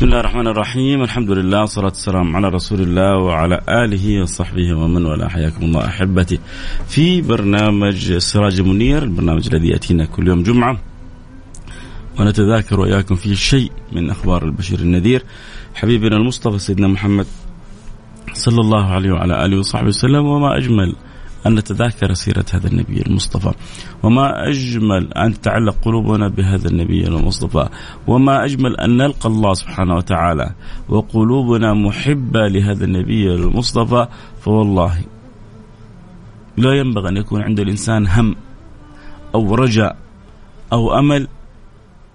بسم الله الرحمن الرحيم. الحمد لله والصلاة والسلام على رسول الله وعلى آله وصحبه ومن والاه. حياكم الله أحبتي. في برنامج سراج منير البرنامج الذي يأتينا كل يوم جمعة. ونتذاكر وإياكم فيه شيء من أخبار البشير النذير. حبيبنا المصطفى سيدنا محمد صلى الله عليه وعلى آله وصحبه وسلم وما أجمل. أن نتذاكر سيرة هذا النبي المصطفى. وما أجمل أن تتعلق قلوبنا بهذا النبي المصطفى. وما أجمل أن نلقى الله سبحانه وتعالى وقلوبنا محبة لهذا النبي المصطفى فوالله لا ينبغي أن يكون عند الإنسان هم أو رجاء أو أمل.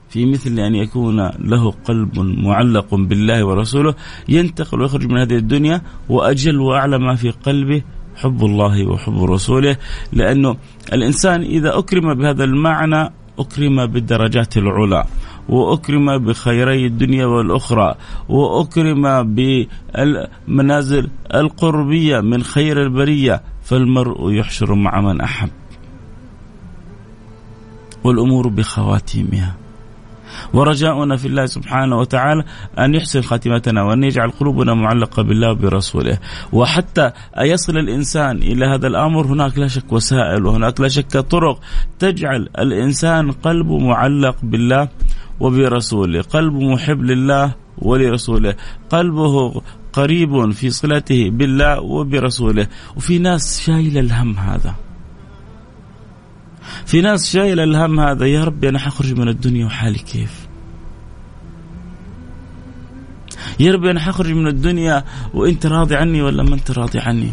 في مثل أن يكون له قلب معلق بالله ورسوله ينتقل ويخرج من هذه الدنيا وأجل وأعلى ما في قلبه حب الله وحب رسوله لأنه الإنسان إذا أكرم بهذا المعنى أكرم بالدرجات العلى وأكرم بخيري الدنيا والأخرى وأكرم بالمنازل القربية من خير البرية فالمرء يحشر مع من أحب والأمور بخواتيمها. ورجاؤنا في الله سبحانه وتعالى أن يحسن خاتمتنا وأن يجعل قلوبنا معلقة بالله وبرسوله. وحتى يصل الإنسان إلى هذا الأمر هناك لا شك وسائل وهناك لا شك طرق تجعل الإنسان قلبه معلق بالله وبرسوله. قلبه محب لله ولرسوله. قلبه قريب في صلته بالله وبرسوله. وفي ناس شايله الهم هذا. في ناس شايله الهم هذا يا ربي أنا حخرج من الدنيا وحالي كيف؟ يا ربي أنا حخرج من الدنيا وأنت راضي عني ولا ما أنت راضي عني؟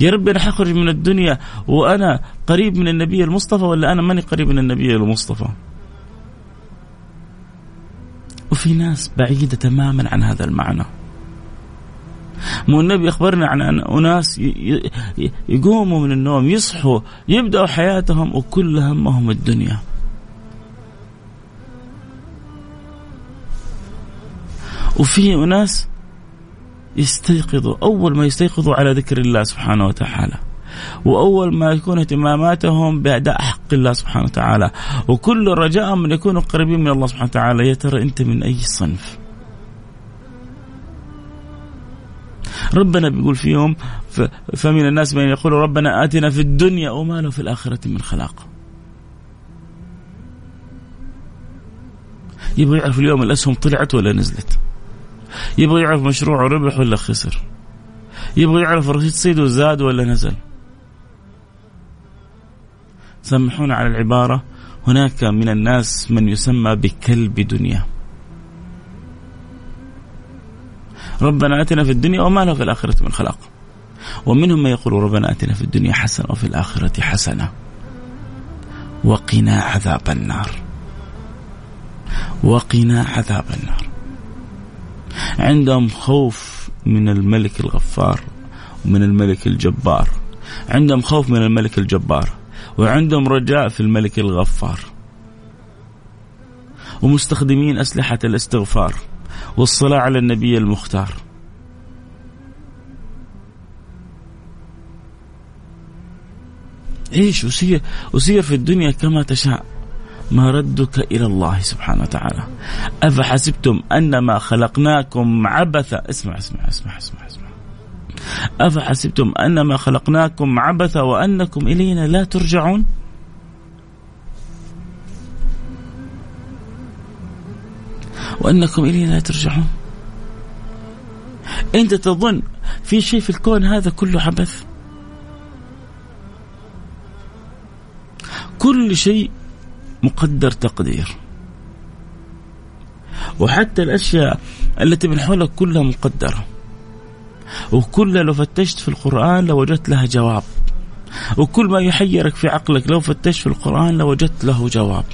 يا ربي أنا حخرج من الدنيا وأنا قريب من النبي المصطفى ولا أنا ماني قريب من النبي المصطفى؟ وفي ناس بعيدة تماما عن هذا المعنى. مو النبي أخبرنا عن أناس يقوموا من النوم يصحوا يبدأوا حياتهم وكل همهم الدنيا. وفي اناس يستيقظوا أول ما يستيقظوا على ذكر الله سبحانه وتعالى. وأول ما يكون اهتماماتهم بأداء حق الله سبحانه وتعالى. وكل رجاءهم ان يكونوا قريبين من الله سبحانه وتعالى. يا ترى أنت من أي صنف؟ ربنا بيقول فيهم فمن الناس من يقول ربنا آتنا في الدنيا وما له في الآخرة من خلاق. يبغى يعرف اليوم الأسهم طلعت ولا نزلت؟ يبغى يعرف مشروعه ربح ولا خسر؟ يبغى يعرف رصيد صيده زاد ولا نزل؟ سامحونا على العبارة هناك من الناس من يسمى بكلب دنيا. ربنا آتنا في الدنيا وما له في الآخرة من خلاق. ومنهم من يقول ربنا آتنا في الدنيا حسنة وفي الآخرة حسنة. وقنا عذاب النار. وقنا عذاب النار. عندهم خوف من الملك الغفار ومن الملك الجبار. عندهم خوف من الملك الجبار. وعندهم رجاء في الملك الغفار. ومستخدمين أسلحة الاستغفار. والصلاة على النبي المختار. إيش وسير وسير في الدنيا كما تشاء. ما ردك إلى الله سبحانه وتعالى. أفحسبتم أنما خلقناكم عبثا؟ اسمع اسمع اسمع اسمع اسمع. أفحسبتم أنما خلقناكم عبثا وأنكم إلينا لا ترجعون؟ وأنكم إلينا ترجعون. أنت تظن في شيء في الكون هذا كله عبث كل شيء مقدر تقدير. وحتى الأشياء التي من حولك كلها مقدرة. وكلها لو فتشت في القرآن لوجدت لها جواب. وكل ما يحيرك في عقلك لو فتشت في القرآن لوجدت له جواب.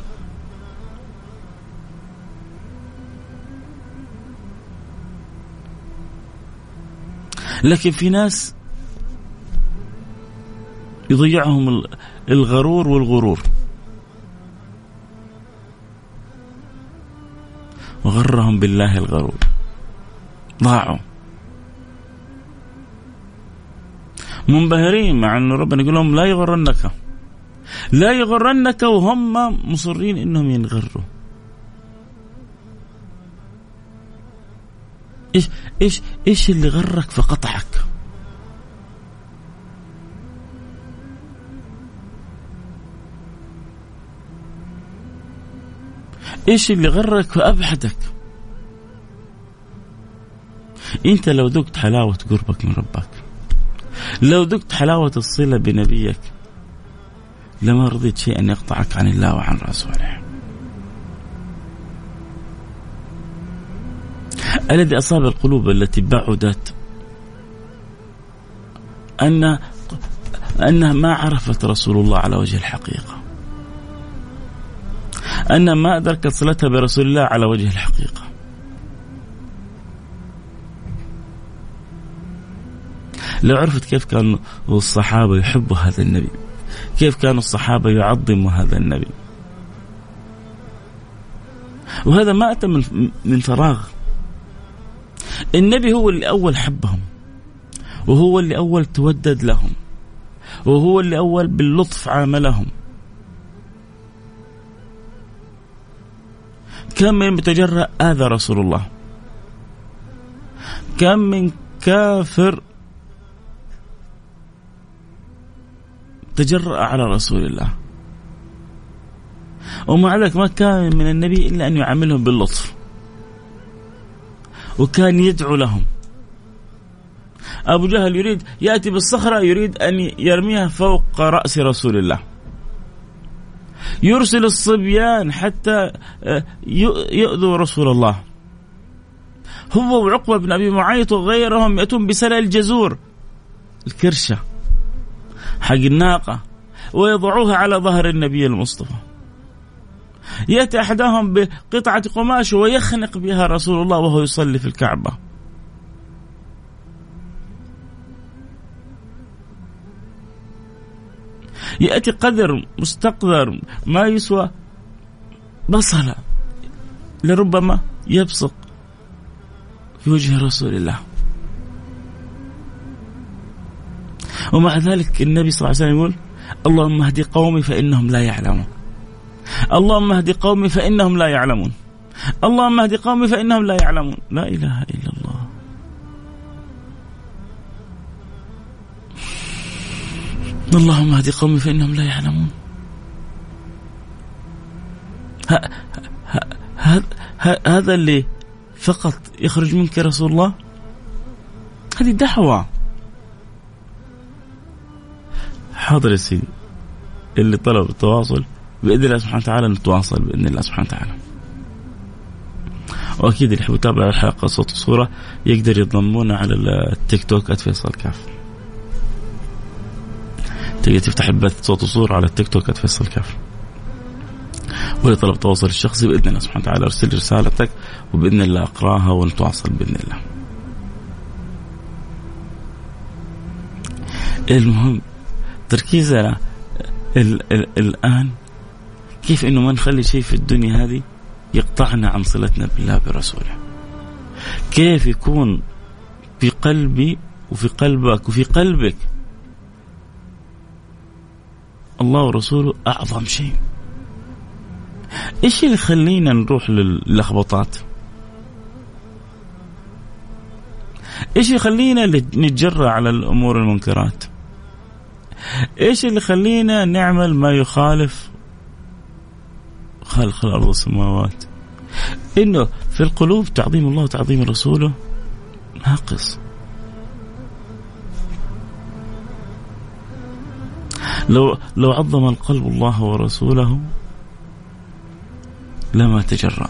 لكن في ناس يضيعهم الغرور والغرور. وغرهم بالله الغرور. ضاعوا. منبهرين مع انه ربنا يقول لهم لا يغرنك. لا يغرنك وهم مصرين إنهم ينغروا. إيش إيش إيش اللي غرك فقطعك؟ إيش اللي غرك فابعدك؟ إنت لو ذقت حلاوة قربك من ربك لو ذقت حلاوة الصلة بنبيك لما رضيت شيئا يقطعك عن الله وعن رسوله الذي أصاب القلوب التي بعدت أن أنها ما عرفت رسول الله على وجه الحقيقة. أنها ما أدركت صلتها برسول الله على وجه الحقيقة. لو عرفت كيف كانوا الصحابة يحبوا هذا النبي كيف كانوا الصحابة يعظموا هذا النبي. وهذا ما أتى من فراغ. النبي هو اللي أول حبهم وهو اللي أول تودد لهم وهو اللي أول باللطف عاملهم. كم من متجرأ آذى رسول الله. كم من كافر تجرأ على رسول الله. ومع ذلك ما كان من النبي إلا أن يعاملهم باللطف. وكان يدعو لهم. أبو جهل يريد يأتي بالصخرة يريد أن يرميها فوق رأس رسول الله. يرسل الصبيان حتى آه، يؤذوا رسول الله. هو وعقبة بن أبي معيط وغيرهم يأتون بسلة الجزور. الكرشة حق الناقة ويضعوها على ظهر النبي المصطفى. يأتي أحدهم بقطعة قماش ويخنق بها رسول الله وهو يصلي في الكعبة. يأتي قدر مستقذر ما يسوى بصلة لربما يبصق في وجه رسول الله. ومع ذلك النبي صلى الله عليه وسلم يقول اللهم اهد قومي فإنهم لا يعلمون. اللهم اهد قومي فإنهم لا يعلمون. اللهم اهد قومي فإنهم لا يعلمون. لا إله إلا الله. اللهم اهد قومي فإنهم لا يعلمون. هذا اللي فقط يخرج منك رسول الله؟ هذه دعوة. حاضر يا سيدي. اللي طلب التواصل بإذن الله سبحانه وتعالى نتواصل بإذن الله سبحانه وتعالى. وأكيد اللي يحب يتابع الحلقة صوت وصورة يقدر يضمونا على التيك توك @فيصل كاف. تقدر تفتح البث صوت وصورة على التيك توك @فيصل كاف. ولطلب التواصل الشخصي بإذن الله سبحانه وتعالى أرسل رسالتك وبإذن الله أقراها ونتواصل بإذن الله. المهم تركيزنا الآن كيف إنه ما نخلي شيء في الدنيا هذه يقطعنا عن صلتنا بالله برسوله؟ كيف يكون في قلبي وفي قلبك وفي قلبك الله ورسوله أعظم شيء؟ إيش اللي يخلينا نروح للخبطات؟ إيش يخلينا نتجرأ على الأمور المنكرات؟ إيش اللي يخلينا نعمل ما يخالف خلق الأرض والسماوات. إنه في القلوب تعظيم الله وتعظيم رسوله ناقص. لو لو عظم القلب الله ورسوله لما تجرأ.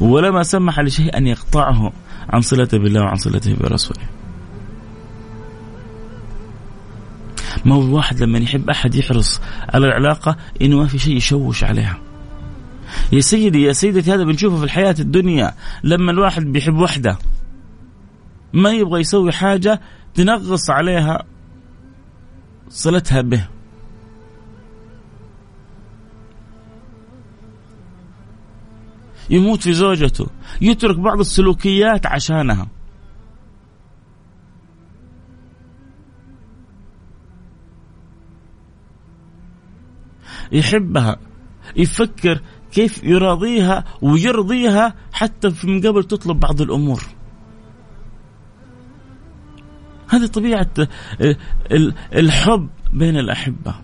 ولما سمح لشيء أن يقطعه عن صلته بالله وعن صلته برسوله. ما هو الواحد لما يحب أحد يحرص على العلاقة إنه ما في شيء يشوش عليها. يا سيدي يا سيدتي هذا بنشوفه في الحياة الدنيا. لما الواحد بيحب وحدة ما يبغى يسوي حاجة تنغص عليها صلتها به. يموت في زوجته. يترك بعض السلوكيات عشانها. يحبها يفكر كيف يراضيها ويرضيها حتى من قبل تطلب بعض الأمور. هذه طبيعة الحب بين الأحبة.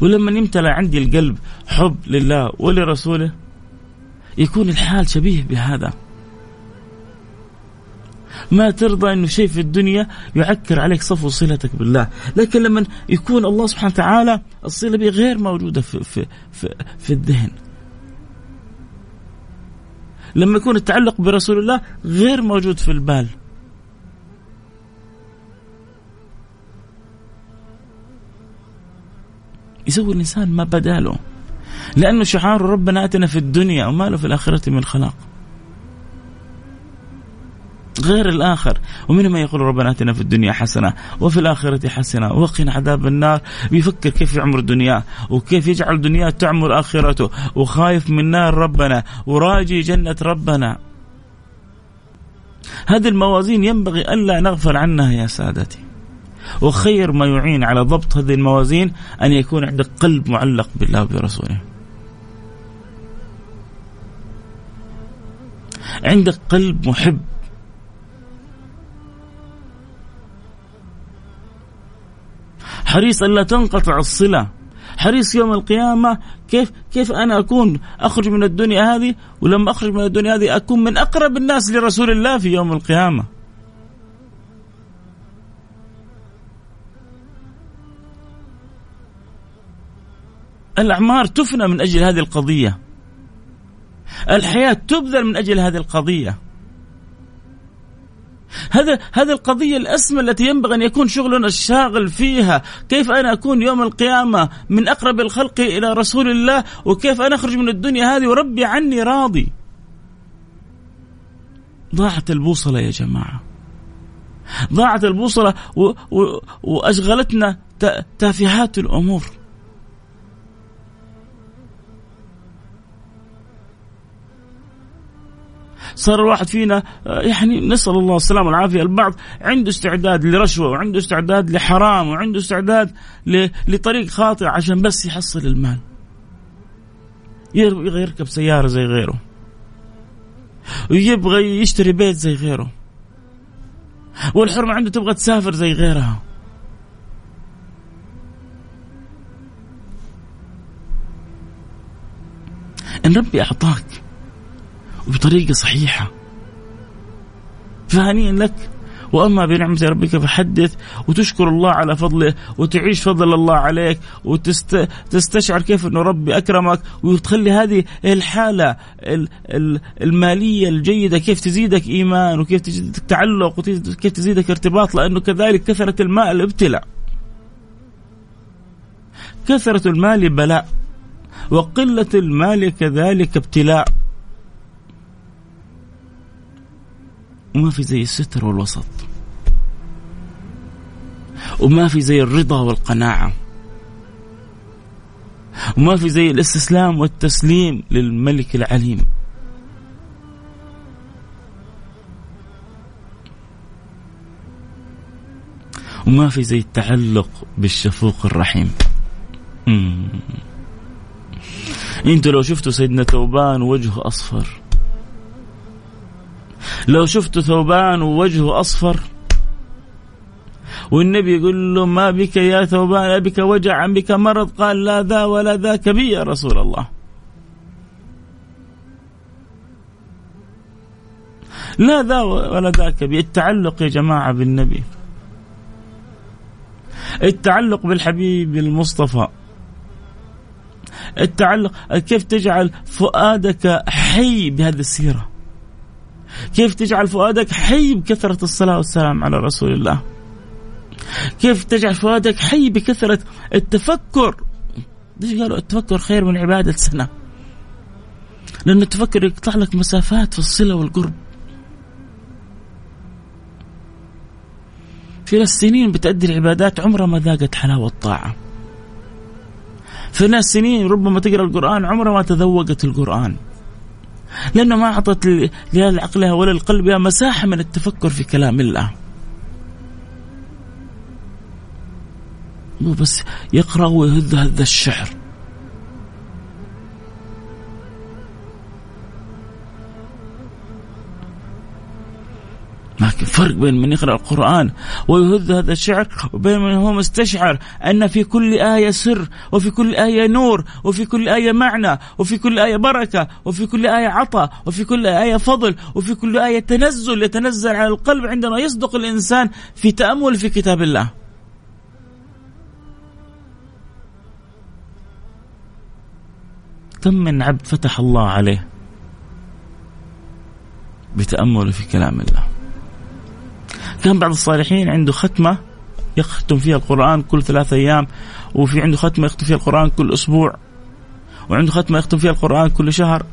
ولما يمتلأ عندي القلب حب لله ولرسوله يكون الحال شبيه بهذا. ما ترضى إنه شيء في الدنيا يعكر عليك صفو صلتك بالله، لكن لما يكون الله سبحانه وتعالى الصلة به غير موجودة في في في, في الذهن. لما يكون التعلق برسول الله غير موجود في البال. يسوي الإنسان ما بداله. لأنه شعار ربنا آتنا في الدنيا وما له في الآخرة من خلاق غير الآخر. ومنهم من يقول ربنا آتنا في الدنيا حسنة وفي الآخرة حسنة وقنا عذاب النار. بيفكر كيف يعمر دنياه وكيف يجعل دنياه تعمر آخرته وخايف من نار ربنا وراجي جنة ربنا. هذه الموازين ينبغي ألا نغفل عنها يا سادتي. وخير ما يعين على ضبط هذه الموازين أن يكون عندك قلب معلق بالله وبرسوله. عندك قلب محب حريص ألا تنقطع الصلة. حريص يوم القيامة كيف كيف أنا أكون؟ أخرج من الدنيا هذه؟ ولما أخرج من الدنيا هذه أكون من أقرب الناس لرسول الله في يوم القيامة. الأعمار تفنى من أجل هذه القضية. الحياة تبذل من أجل هذه القضية. هذا هذه القضية الأسمى التي ينبغي أن يكون شغلنا الشاغل فيها. كيف أنا أكون يوم القيامة من أقرب الخلق إلى رسول الله؟ وكيف أنا أخرج من الدنيا هذه وربي عني راضي؟ ضاعت البوصلة يا جماعة. ضاعت البوصلة و... و... وأشغلتنا تافهات الأمور. صار الواحد فينا آه، يعني نسأل الله السلامة والعافية. البعض عنده استعداد لرشوة وعنده استعداد لحرام وعنده استعداد لطريق خاطئ عشان بس يحصل المال. يبغى يركب سيارة زي غيره. ويبغى يشتري بيت زي غيره. والحرمة عنده تبغى تسافر زي غيرها. إن ربي أعطاك وبطريقة صحيحة فهنيئا لك وأما بنعمة ربك فحدث وتشكر الله على فضله وتعيش فضل الله عليك وتستشعر كيف إنه ربي أكرمك وتخلي هذه الحالة المالية الجيدة كيف تزيدك إيمان وكيف تزيدك تعلق وكيف تزيدك ارتباط لأنه كذلك كثرة المال ابتلاء. كثرة المال بلاء وقلة المال كذلك ابتلاء. وما في زي الستر والوسط. وما في زي الرضا والقناعة. وما في زي الاستسلام والتسليم للملك العليم. وما في زي التعلق بالشفوق الرحيم. أنتوا لو شفتوا سيدنا توبان وجهه أصفر لو شفت ثوبان ووجهه أصفر والنبي يقول له ما بك يا ثوبان بك وجع بك مرض؟ قال لا ذا ولا ذاك بي يا رسول الله. لا ذا ولا ذاك بي. التعلق يا جماعة بالنبي. التعلق بالحبيب المصطفى. التعلق كيف تجعل فؤادك حي بهذه السيرة؟ كيف تجعل فؤادك حي بكثرة الصلاة والسلام على رسول الله؟ كيف تجعل فؤادك حي بكثرة التفكر؟ ليش قالوا التفكر خير من عبادة سنة لأن التفكر يقطع لك مسافات في الصلة والقرب. في ناس سنين بتأدي العبادات عمرها ما ذاقت حلاوة الطاعة. في ناس سنين ربما تقرأ القرآن عمرها ما تذوقت القرآن. لأنه ما أعطت لعقلها ولا لقلبها مساحة من التفكر في كلام الله. مو بس يقرأ ويهذ هذا الشعر. لكن فرق بين من يقرأ القرآن ويهذ هذا الشعر وبين من هو مستشعر أن في كل آية سر وفي كل آية نور وفي كل آية معنى وفي كل آية بركة وفي كل آية عطاء وفي كل آية فضل وفي كل آية تنزل يتنزل على القلب عندما يصدق الإنسان في تأمل في كتاب الله. كم من عبد فتح الله عليه بتأمله في كلام الله؟ كان بعض الصالحين عنده ختمة يختم فيها القرآن كل ثلاثة أيام وفي عنده ختمة يختم فيها القرآن كل أسبوع وعنده ختمة يختم فيها القرآن كل شهر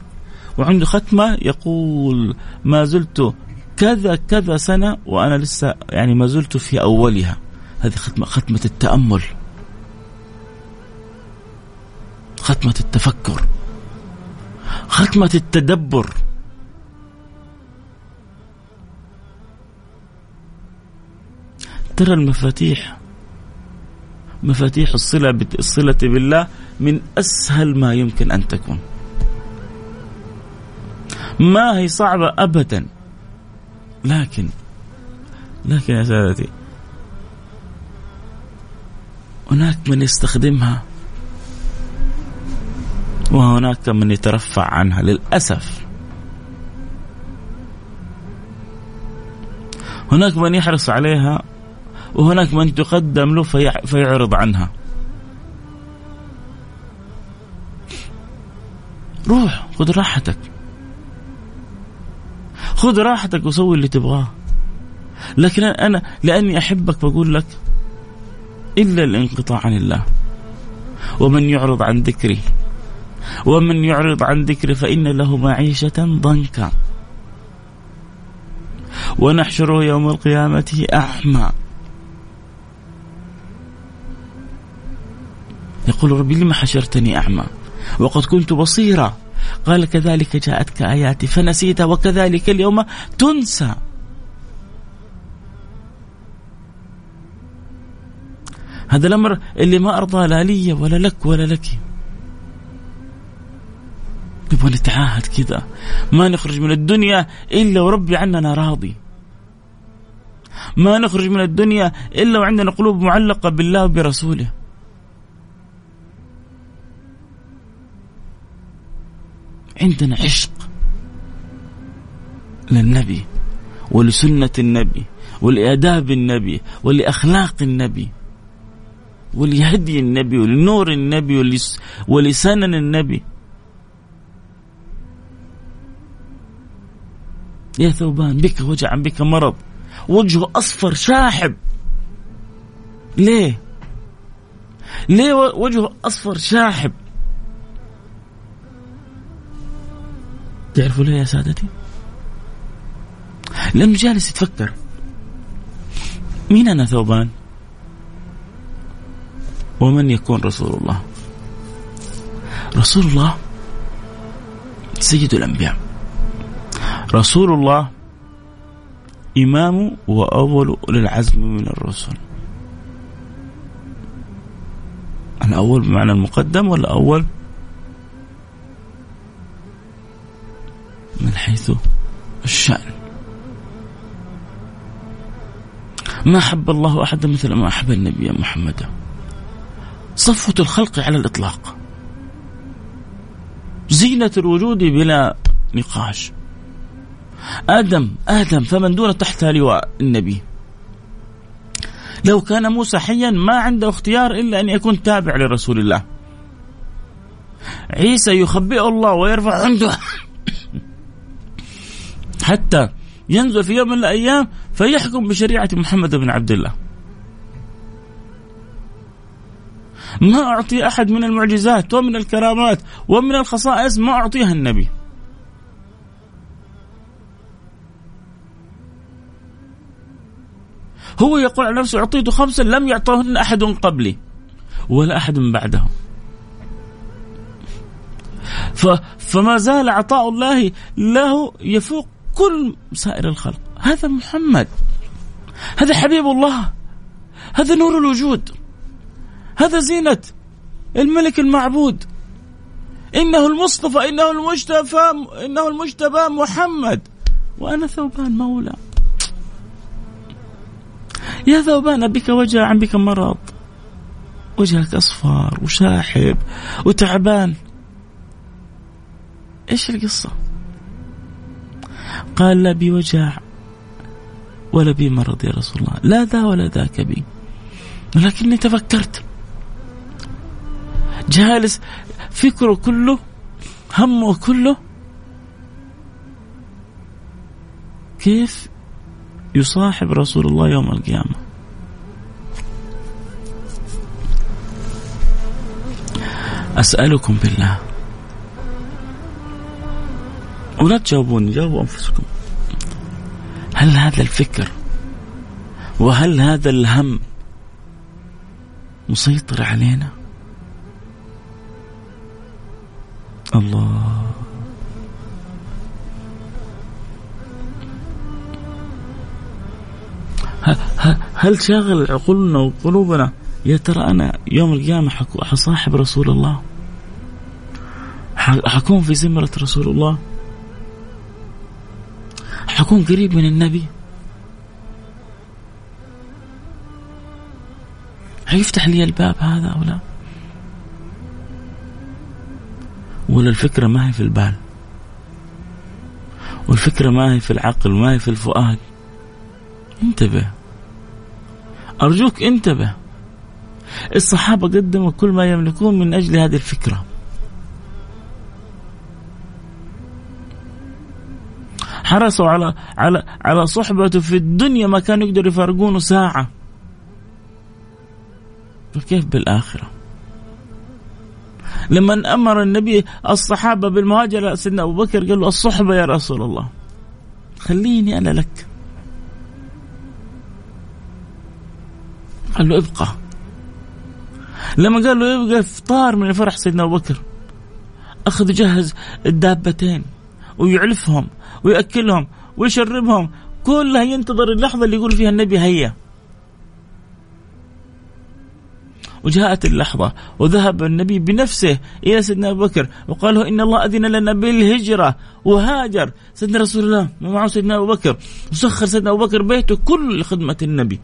وعنده ختمة يقول ما زلت كذا كذا سنة وأنا لسه يعني ما زلت في أولها. هذه ختمة ختمة التأمل. ختمة التفكر. ختمة التدبر. ترى المفاتيح. مفاتيح الصلة الصلة بالله من أسهل ما يمكن أن تكون. ما هي صعبة أبدا. لكن لكن يا سادتي هناك من يستخدمها وهناك من يترفع عنها للأسف. هناك من يحرص عليها وهناك من تقدم له في فيعرض عنها. روح خذ راحتك. خذ راحتك وسوي اللي تبغاه. لكن أنا لأني أحبك بقول لك إلا الانقطاع عن الله. ومن يعرض عن ذكري. ومن يعرض عن ذكري فإن له معيشة ضنكا. ونحشره يوم القيامة أعمى. يقول ربي لما حشرتني أعمى؟ وقد كنت بصيرا. قال كذلك جاءتك آياتي فنسيتها وكذلك اليوم تنسى. هذا الأمر اللي ما أرضى لا لي ولا لك ولا لك. نبغى نتعاهد كذا. ما نخرج من الدنيا إلا وربي عننا راضي. ما نخرج من الدنيا إلا وعندنا قلوب معلقة بالله وبرسوله. عندنا عشق للنبي ولسنة النبي ولآداب النبي ولأخلاق النبي ولهدي النبي ولنور النبي ولسنن النبي. يا ثوبان بك وجع بك مرض. وجهه أصفر شاحب. ليه؟ ليه وجهه أصفر شاحب؟ تعرفوا ليه يا سادتي؟ لأنه جالس يتفكر. مين أنا ثوبان؟ ومن يكون رسول الله؟ رسول الله سيد الأنبياء. رسول الله إمام وأول أولي العزم من الرسل. الأول بمعنى المقدم ولا من حيث الشأن. ما أحب الله أحدا مثل ما أحب النبي محمد. صفوة الخلق على الإطلاق. زينة الوجود بلا نقاش. آدم آدم فمن دون تحت لواء النبي. لو كان موسى حيا ما عنده اختيار إلا أن يكون تابع لرسول الله. عيسى يخبئه الله ويرفع عنده. حتى ينزل في يوم من الأيام فيحكم بشريعة محمد بن عبد الله. ما أعطي أحد من المعجزات ومن الكرامات ومن الخصائص ما أعطيها النبي. هو يقول عن نفسه أعطيت خمسا لم يعطهن أحد قبلي ولا أحد من بعده فما زال عطاء الله له يفوق كل سائر الخلق. هذا محمد. هذا حبيب الله. هذا نور الوجود. هذا زينة الملك المعبود. إنه المصطفى إنه المجتبى إنه المجتبى محمد. وأنا ثوبان مولى. يا ثوبان بك وجع عن بك مرض. وجهك أصفر وشاحب وتعبان. إيش القصة؟ قال لا بي وجع ولا بي مرض يا رسول الله. لا ذا ولا ذاك بي. ولكني تفكرت. جالس فكره كله همه كله. كيف يصاحب رسول الله يوم القيامة؟ أسألكم بالله. ولا تجاوبوني جاوبوا أنفسكم. هل هذا الفكر وهل هذا الهم مسيطر علينا؟ الله. هل شاغل عقولنا وقلوبنا يا ترى أنا يوم القيامة حصاحب رسول الله؟ حكون في زمرة رسول الله؟ حكون قريب من النبي. حيفتح لي الباب هذا أو لا؟ ولا الفكرة ما هي في البال. والفكرة ما هي في العقل ما هي في الفؤاد. انتبه. أرجوك انتبه. الصحابة قدموا كل ما يملكون من أجل هذه الفكرة. حرصوا على على على صحبته في الدنيا ما كانوا يقدروا يفارقونه ساعة. فكيف بالآخرة؟ لما أمر النبي الصحابة بالمهاجرة سيدنا أبو بكر قال له الصحبة يا رسول الله. خليني أنا لك. قال له ابقى. لما قال له يبقى افطار من الفرح سيدنا أبو بكر. أخذ يجهز الدابتين. ويعلفهم ويأكلهم ويشربهم. كلها ينتظر اللحظة اللي يقول فيها النبي هيا. وجاءت اللحظة وذهب النبي بنفسه إلى سيدنا أبو بكر وقال له إن الله أذن لنا بالهجرة وهاجر. سيدنا رسول الله معه سيدنا أبو بكر وسخر سيدنا أبو بكر بيته كل لخدمة النبي.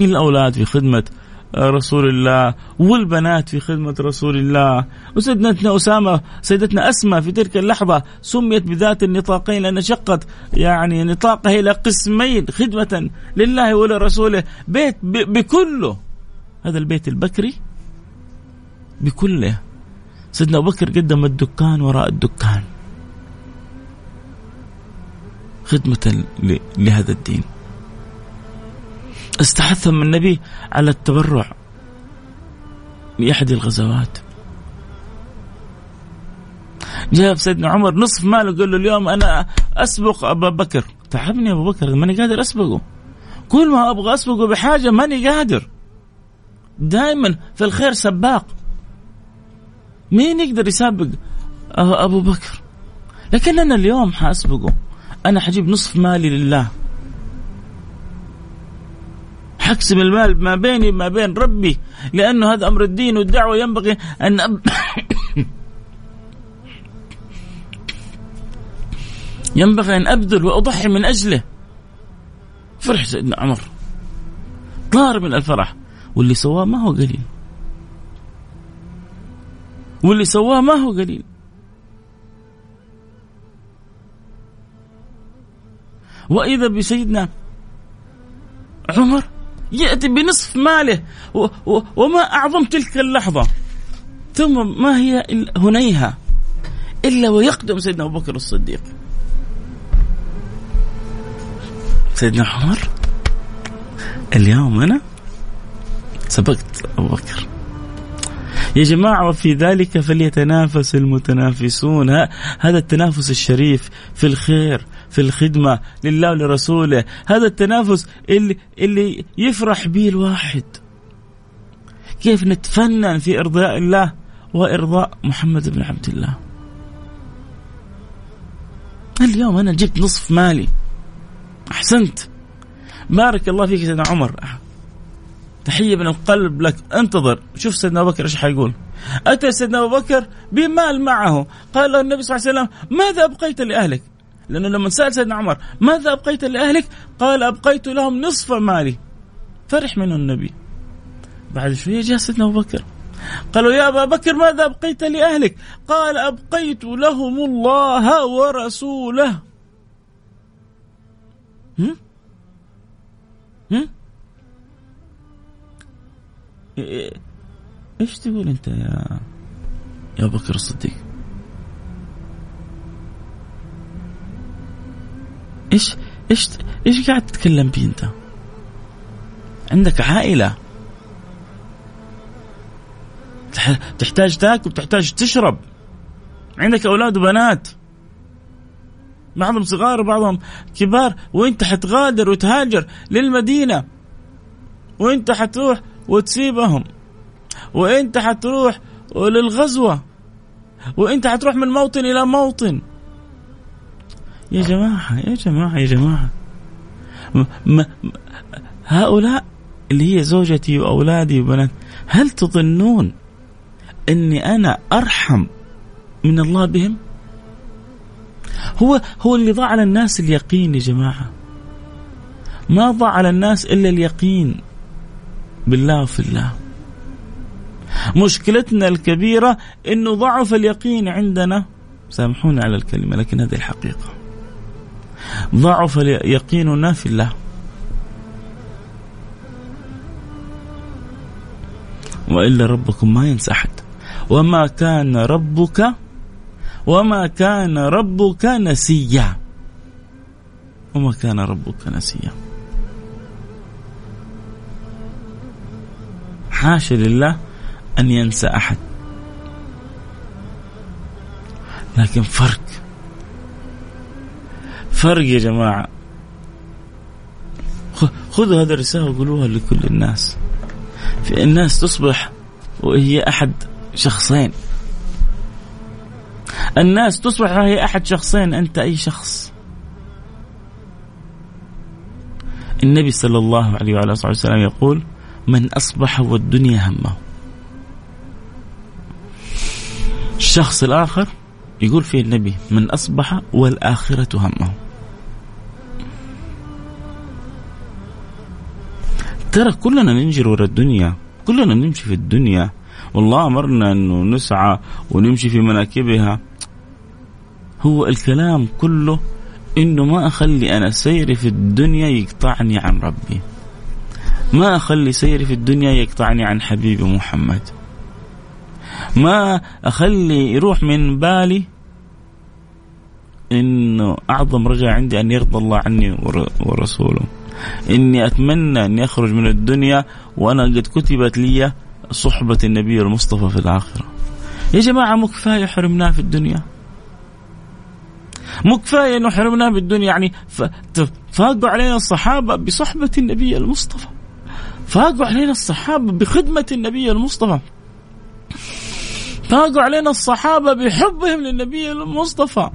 الأولاد في خدمة رسول الله والبنات في خدمة رسول الله. وسيدتنا أسامة سيدتنا أسمى في تلك اللحظة سميت بذات النطاقين لأن شقت يعني نطاقها إلى قسمين خدمة لله ولرسوله بيت بكله. هذا البيت البكري؟ بكله. سيدنا أبو بكر قدم الدكان وراء الدكان. خدمة لهذا الدين. استحثهم النبي على التبرع بأحد الغزوات. جاب سيدنا عمر نصف ماله قال له اليوم أنا أسبق أبا بكر. تعبني أبو بكر ماني قادر أسبقه. كل ما أبغى أسبقه بحاجة ماني قادر. دائما في الخير سباق. مين يقدر يسابق أبو بكر؟ لكن أنا اليوم حأسبقه. أنا حجيب نصف مالي لله. حقسم المال ما بيني ما بين ربي لأنه هذا أمر الدين والدعوة ينبغي أن أب... ينبغي أن أبذل وأضحي من أجله. فرح سيدنا عمر. طار من الفرح. واللي سواه ما هو قليل. واللي سواه ما هو قليل. وإذا بسيدنا عمر يأتي بنصف ماله و و وما أعظم تلك اللحظة. ثم ما هي هنيها؟ إلا ويقدم سيدنا أبو بكر الصديق. سيدنا عمر اليوم أنا سبقت أبو بكر. يا جماعة وفي ذلك فليتنافس المتنافسون. هذا التنافس الشريف في الخير. في الخدمة لله ولرسوله. هذا التنافس اللي, اللي يفرح به الواحد. كيف نتفنن في إرضاء الله وإرضاء محمد بن عبد الله؟ اليوم أنا جبت نصف مالي. أحسنت. بارك الله فيك سيدنا عمر. تحية من القلب لك. انتظر. شوف سيدنا أبو بكر إيش حيقول. أتى سيدنا أبو بكر بمال معه. قال له النبي صلى الله عليه وسلم ماذا أبقيت لأهلك؟ لأنه لما سأل سيدنا عمر ماذا أبقيت لأهلك? قال أبقيت لهم نصف مالي. فرح منه النبي. بعد شوية جاء سيدنا أبو بكر. قالوا يا أبا بكر ماذا أبقيت لأهلك? قال أبقيت لهم الله ورسوله. هم؟ هم؟ إيش تقول أنت يا يا بكر الصديق؟ إيش إيش إيش قاعد تتكلم بيه أنت؟ عندك عائلة. تحتاج تاكل تحتاج تشرب. عندك أولاد وبنات. بعضهم صغار وبعضهم كبار. وأنت حتغادر وتهاجر للمدينة. وأنت حتروح وتسيبهم. وأنت حتروح للغزوة. وأنت حتروح من موطن إلى موطن. يا جماعة يا جماعة يا جماعة. ما هؤلاء اللي هي زوجتي وأولادي وبنات هل تظنون إني أنا أرحم من الله بهم؟ هو هو اللي ضاع على الناس اليقين يا جماعة. ما ضاع على الناس إلا اليقين بالله وفي الله. مشكلتنا الكبيرة أنه ضعف اليقين عندنا. سامحوني على الكلمة لكن هذه الحقيقة. ضعف يقيننا في الله وإلا ربكم ما ينسى أحد. وما كان ربك وما كان ربك نسيا. وما كان ربك نسيا. حاشا لله أن ينسى أحد. لكن فرق فرق يا جماعة. خذوا هذه الرسالة وقولوها لكل الناس. في الناس تصبح وهي أحد شخصين. الناس تصبح وهي أحد شخصين أنت أي شخص. النبي صلى الله عليه وعلى آله وسلم يقول من أصبح والدنيا همه. الشخص الآخر يقول فيه النبي من أصبح والآخرة همه. ترى كلنا ننجر ورا الدنيا كلنا نمشي في الدنيا. والله أمرنا أنه نسعى ونمشي في مناكبها. هو الكلام كله إنه ما أخلي أنا سيري في الدنيا يقطعني عن ربي. ما أخلي سيري في الدنيا يقطعني عن حبيبي محمد. ما أخلي يروح من بالي إنه أعظم رجاء عندي أن يرضى الله عني ورسوله. إني أتمنى اني اخرج من الدنيا وأنا قد كتبت لي صحبة النبي المصطفى في الآخرة. يا جماعة مو كفاية حرمناه في الدنيا؟ مو كفاية إنه حرمناه بالدنيا يعني فاقوا علينا الصحابة بصحبة النبي المصطفى. فاقوا علينا الصحابة بخدمة النبي المصطفى. فاقوا علينا الصحابة بحبهم للنبي المصطفى.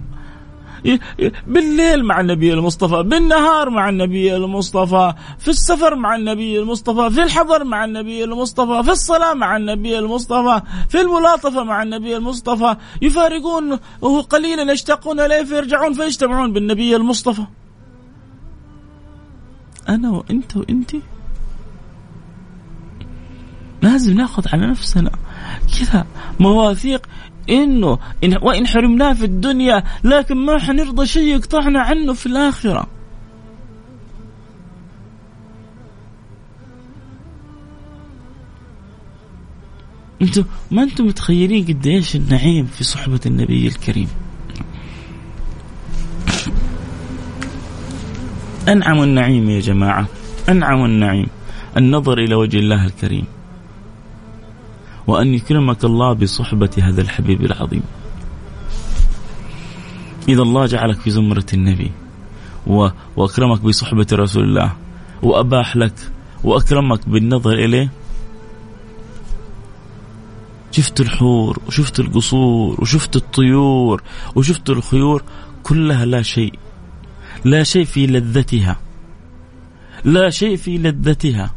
بالليل مع النبي المصطفى بالنهار مع النبي المصطفى في السفر مع النبي المصطفى في الحضر مع النبي المصطفى في الصلاة مع النبي المصطفى في الملاطفة مع النبي المصطفى. يفارقون قليلا يشتاقون إليه فيرجعون فيجتمعون بالنبي المصطفى. أنا وأنت وأنتِ لازم ناخذ على نفسنا كذا مواثيق إنه إن وإن حرمناه في الدنيا لكن ما حنرضى شيء يقطعنا عنه في الآخرة. أنتم ما أنتم متخيلين قديش النعيم في صحبة النبي الكريم. أنعم النعيم يا جماعة، أنعم النعيم النظر إلى وجه الله الكريم. وأن يكرمك الله بصحبة هذا الحبيب العظيم. إذا الله جعلك في زمرة النبي وأكرمك بصحبة رسول الله وأباح لك وأكرمك بالنظر إليه. شفت الحور وشفت القصور وشفت الطيور وشفت الخيور كلها لا شيء لا شيء في لذتها لا شيء في لذتها.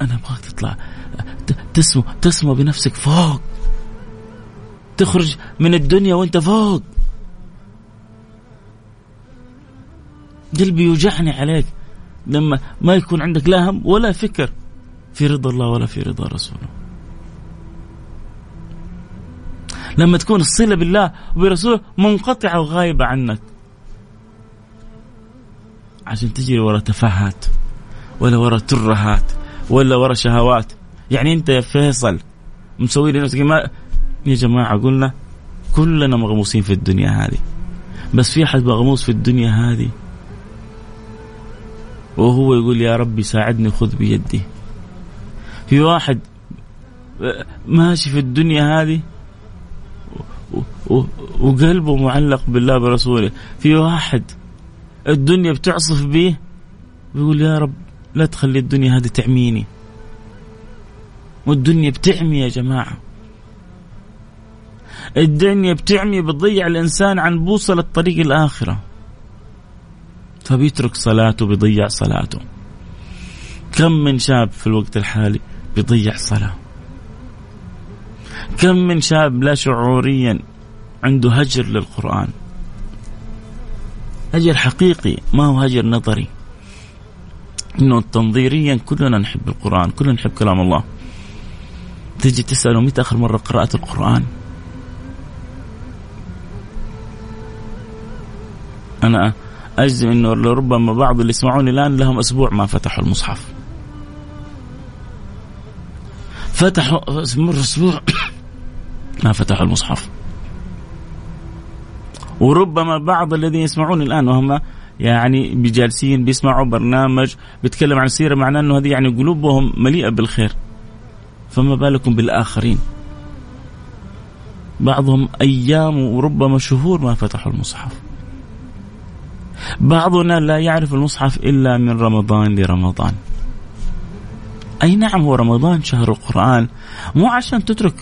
أنا أبغاك تطلع تسمو تسمو بنفسك فوق. تخرج من الدنيا وانت فوق. قلبي يوجعني عليك لما ما يكون عندك لا هم ولا فكر في رضا الله ولا في رضا رسوله. لما تكون الصلة بالله وبرسوله منقطعة وغايبة عنك. عشان تجري ورا تفاهات ولا ورا ترهات ولا ورا شهوات يعني انت يا فيصل مسوي لنفسك ما يا جماعة قلنا كلنا مغموسين في الدنيا هذه. بس في أحد مغموس في الدنيا هذه؟ وهو يقول يا ربي ساعدني خذ بيدي. في واحد ماشي في الدنيا هذه وقلبه معلق بالله برسوله. في واحد الدنيا بتعصف به بيقول يا رب لا تخلي الدنيا هذه تعميني والدنيا بتعمي يا جماعة. الدنيا بتعمي بتضيع الإنسان عن بوصلة طريق الآخرة. فبيترك صلاته بيضيع صلاته. كم من شاب في الوقت الحالي بيضيع صلاة؟ كم من شاب لا شعوريا عنده هجر للقرآن؟ هجر حقيقي ما هو هجر نظري. إنه تنظيريا كلنا نحب القرآن كلنا نحب كلام الله. تجي تسأله متى آخر مرة قرأت القرآن؟ أنا أجزم إنه لربما بعض اللي يسمعوني الآن لهم أسبوع ما فتحوا المصحف. فتحوا مر أسبوع ما فتحوا المصحف. وربما بعض الذين يسمعون الآن وهم يعني بجالسين بيسمعوا برنامج بيتكلم عن السيره معناه إنه هذه يعني قلوبهم مليئة بالخير. فما بالكم بالآخرين. بعضهم أيام وربما شهور ما فتحوا المصحف. بعضنا لا يعرف المصحف إلا من رمضان لرمضان. أي نعم هو رمضان شهر القرآن. مو عشان تترك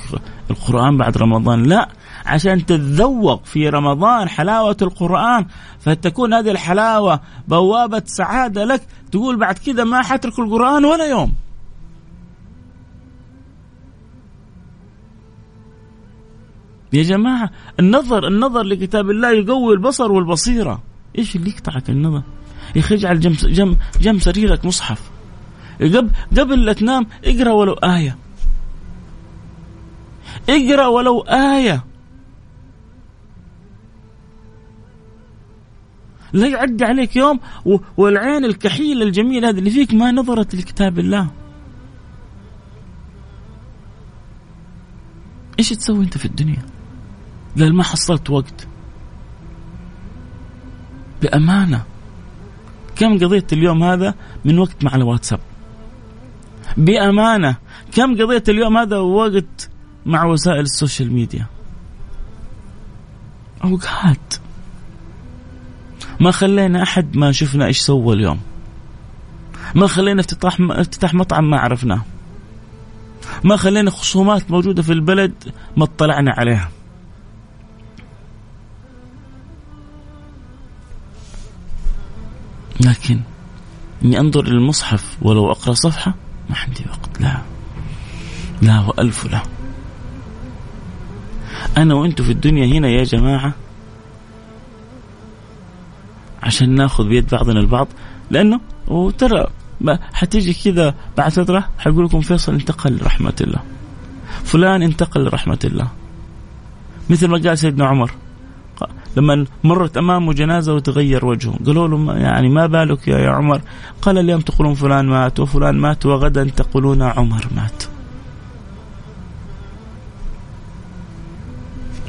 القرآن بعد رمضان لا عشان تتذوق في رمضان حلاوة القرآن. فتكون هذه الحلاوة بوابة سعادة لك. تقول بعد كذا ما حترك القرآن ولا يوم. يا جماعة النظر النظر لكتاب الله يقوي البصر والبصيرة. إيش اللي يقطعك النظر؟ يا أخي اجعل جنب جنب جنب سريرك مصحف. قبل قبل لا تنام اقرأ ولو آية. اقرأ ولو آية. لا يعدي عليك يوم والعين الكحيلة الجميلة هذه اللي فيك ما نظرت لكتاب الله. إيش تسوي أنت في الدنيا؟ قال ما حصلت وقت. بأمانة. كم قضيت اليوم هذا من وقت مع الواتساب؟ بأمانة. كم قضيت اليوم هذا وقت مع وسائل السوشيال ميديا؟ أوقات. ما خلينا أحد ما شفنا إيش سوى اليوم. ما خلينا افتتاح افتتاح مطعم ما عرفناه. ما خلينا خصومات موجودة في البلد ما اطلعنا عليها. لكن إني أنظر إلى المصحف ولو أقرأ صفحة ما عندي وقت. لا. لا وألف لا أنا وأنتم في الدنيا هنا يا جماعة عشان ناخذ بيد بعضنا البعض لأنه وترى حتيجي كذا بعد فترة حيقول لكم فيصل انتقل لرحمة الله. فلان انتقل لرحمة الله. مثل ما قال سيدنا عمر. لما مرت امامه جنازة وتغير وجهه. قالوا له يعني ما بالك يا عمر؟ قال اليوم تقولون فلان مات وفلان مات وغدا تقولون عمر مات.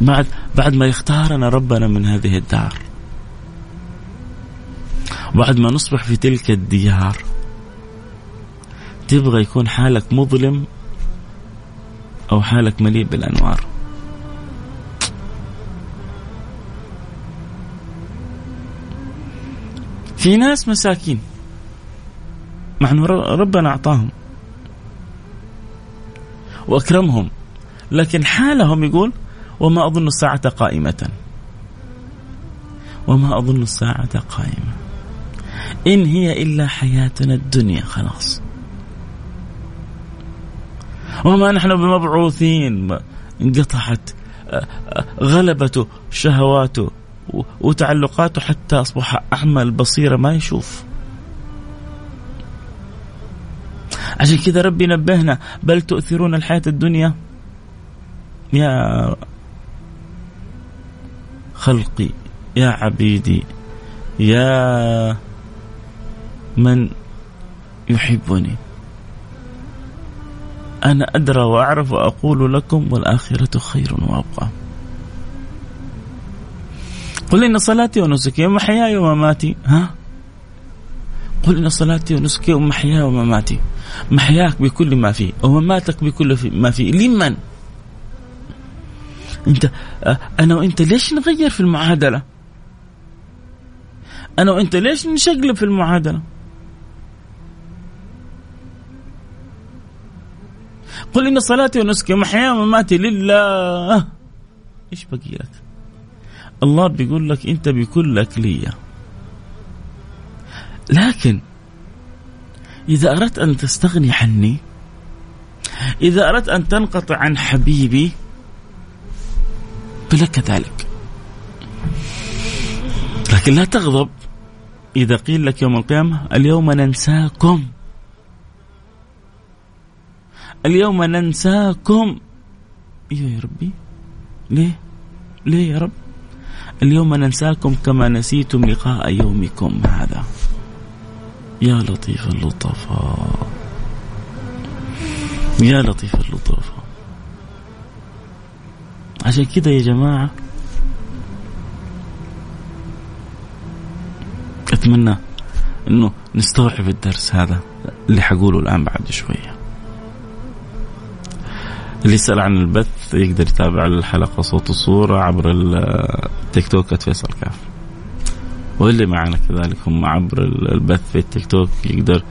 بعد بعد ما يختارنا ربنا من هذه الدار بعد ما نصبح في تلك الديار تبغى يكون حالك مظلم أو حالك مليء بالأنوار. في ناس مساكين. مع انه ربنا أعطاهم. وأكرمهم. لكن حالهم يقول وما أظن الساعة قائمة. وما أظن الساعة قائمة. إن هي إلا حياتنا الدنيا خلاص. وما نحن بمبعوثين. انقطعت غلبته شهواته وتعلقاته حتى أصبح أعمى البصيرة ما يشوف. عشان كذا ربي نبهنا بل تؤثرون الحياة الدنيا؟ يا خلقي يا عبيدي يا من يحبني. أنا أدرى وأعرف وأقول لكم والآخرة خير وأبقى. قل إن صلاتي ونسكي ومحياي ومماتي. ها؟ قل إن صلاتي ونسكي ومحياي ومماتي. محياك بكل ما فيه ومماتك بكل ما فيه. لمن؟ أنت أنا وأنت ليش نغير في المعادلة؟ أنا وأنت ليش نشقلب في المعادلة؟ قل إن صلاتي ونسكي ومحياي ومماتي لله. إيش بقي لك؟ الله بيقول لك أنت بكلك لي لكن إذا أردت أن تستغني عني إذا أردت أن تنقطع عن حبيبي فلك ذلك. لكن لا تغضب إذا قيل لك يوم القيامة اليوم ننساكم. اليوم ننساكم. أيوه يا ربي. ليه؟ ليه يا رب؟ اليوم ننساكم كما نسيتم لقاء يومكم هذا. يا لطيف اللطفاء يا لطيف اللطفاء عشان كده يا جماعة أتمنى أنه نستوعب الدرس هذا اللي حقوله الآن بعد شوية. اللي يسأل عن البث يقدر يتابع الحلقة صوت وصورة عبر التيك توك فيصل كاف. واللي معنا كذلك هم عبر البث في التيك توك يقدر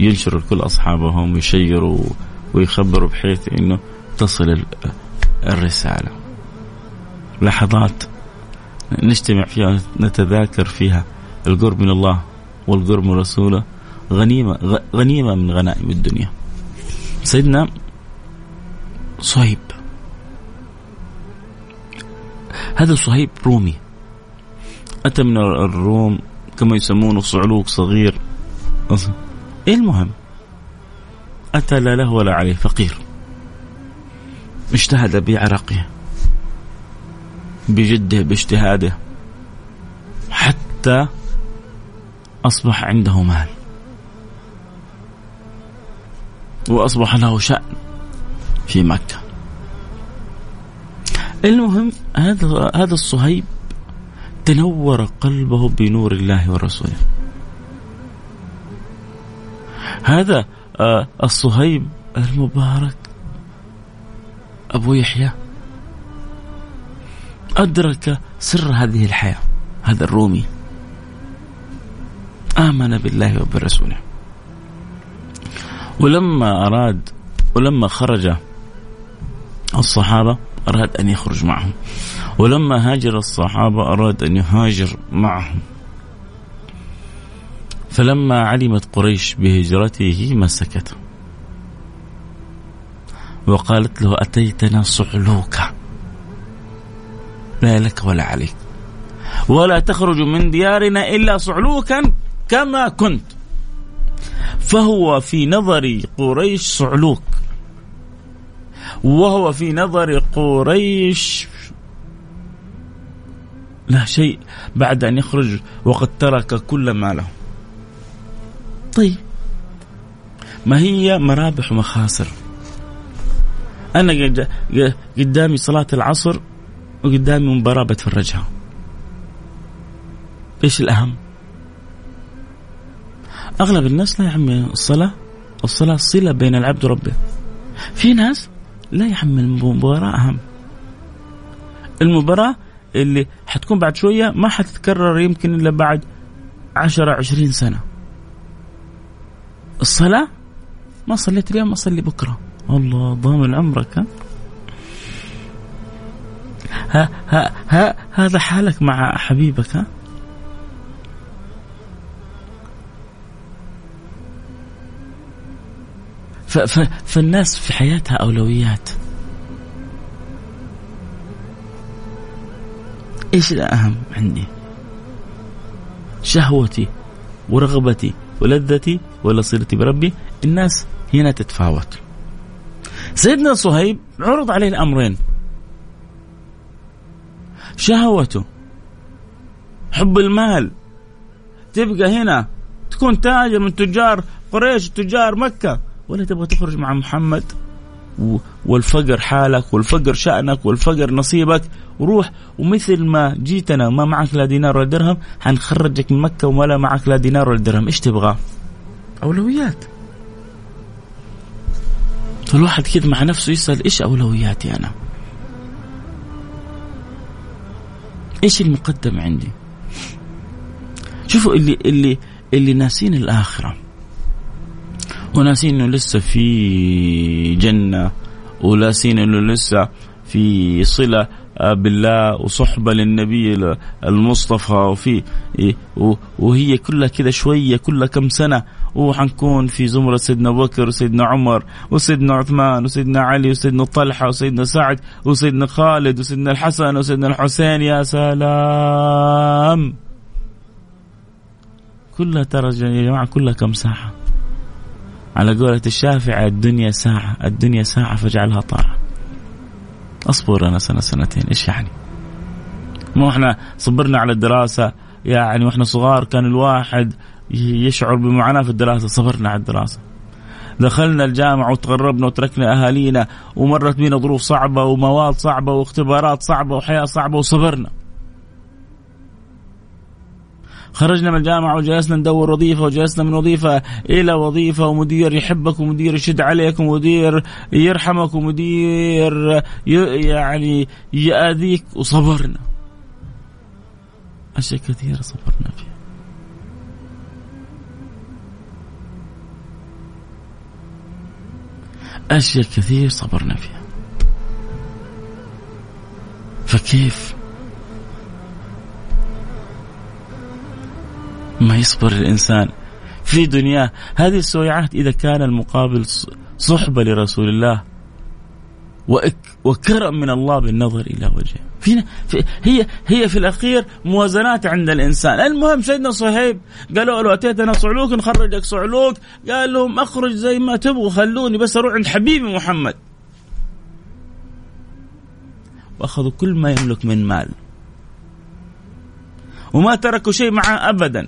ينشر لكل أصحابهم ويشيروا ويخبروا بحيث أنه تصل الرسالة. لحظات نجتمع فيها نتذاكر فيها القرب من الله والقرب من رسوله غنيمة غنيمة من غنائم الدنيا. سيدنا صهيب. هذا صهيب رومي. أتى من الروم كما يسمونه صعلوك صغير. إيه المهم؟ أتى لا له ولا عليه فقير. اجتهد بعرقه. بجده باجتهاده. حتى أصبح عنده مال. وأصبح له شأن. في مكة. المهم هذا هذا الصهيب تنور قلبه بنور الله ورسوله. هذا آه، الصهيب المبارك أبو يحيى أدرك سر هذه الحياة هذا الرومي. آمن بالله وبرسوله ولما أراد ولما خرج الصحابة أراد أن يخرج معهم. ولما هاجر الصحابة أراد أن يهاجر معهم. فلما علمت قريش بهجرته ما سكت وقالت له أتيتنا صعلوكا لا لك ولا عليك. ولا تخرج من ديارنا إلا صعلوكا كما كنت. فهو في نظر قريش صعلوك. وهو في نظر قريش. لا شيء بعد أن يخرج وقد ترك كل ما له. طيب. ما هي مرابح ومخاسر أنا قدامي صلاة العصر وقدامي مباراة بتفرجها إيش الأهم؟ أغلب الناس لا يا عمي الصلاة الصلاة صلة بين العبد وربه. في ناس لا يا عمي المباراة أهم المباراة اللي حتكون بعد شوية ما حتتكرر يمكن إلا بعد عشرة عشرين سنة. الصلاة؟ ما صليت اليوم أصلي بكرة. الله ضامن عمرك ها ها ها هذا حالك مع حبيبك ها؟ فالناس في حياتها أولويات إيش الأهم عندي؟ شهوتي ورغبتي ولذتي ولا صلتي بربي؟ الناس هنا تتفاوت. سيدنا صهيب عرض عليه الأمرين. شهوته حب المال تبقى هنا تكون تاجر من تجار قريش تجار مكة ولا تبغى تخرج مع محمد؟ والفقر حالك والفقر شأنك والفقر نصيبك. وروح ومثل ما جيتنا وما معك لا دينار ولا درهم حنخرجك من مكة ولا معك لا دينار ولا درهم. إيش تبغى؟ أولويات. فالواحد كذا مع نفسه يسأل إيش أولوياتي أنا؟ إيش المقدم عندي؟ شوفوا اللي اللي اللي ناسين الآخرة. وناسين انه لسه في جنة وناسين انه لسه في صلة بالله وصحبة للنبي المصطفى وفي وهي كلها كذا شوية كلها كم سنة وحنكون في زمرة سيدنا بكر وسيدنا عمر وسيدنا عثمان وسيدنا علي وسيدنا طلحة وسيدنا سعد وسيدنا خالد وسيدنا الحسن وسيدنا الحسين يا سلام. كلها ترى يا جماعة كلها كم ساعة؟ على قولة الشافعي الدنيا ساعة الدنيا ساعة فاجعلها طاعة. أصبر أنا سنة سنتين إيش يعني؟ مو إحنا صبرنا على الدراسة يعني وإحنا صغار كان الواحد يشعر بمعاناة في الدراسة صبرنا على الدراسة. دخلنا الجامعة وتغربنا وتركنا أهالينا ومرت بينا ظروف صعبة ومواد صعبة واختبارات صعبة وحياة صعبة وصبرنا. خرجنا من الجامعة وجلسنا ندور وظيفة وجلسنا من وظيفة إلى وظيفة ومدير يحبك ومدير يشد عليك ومدير يرحمك ومدير يعني يأذيك وصبرنا. أشياء كثيرة صبرنا فيها. أشياء كثير صبرنا فيها. فكيف ما يصبر الإنسان في دنياه. هذه السويعات إذا كان المقابل صحبة لرسول الله وكرم من الله بالنظر إلى وجهه. في هي هي في الأخير موازنات عند الإنسان. المهم سيدنا صهيب قالوا له أتيتنا صعلوك نخرجك صعلوك. قال لهم أخرج زي ما تبغوا خلوني بس أروح عند حبيبي محمد. وأخذوا كل ما يملك من مال. وما تركوا شيء معه أبدا.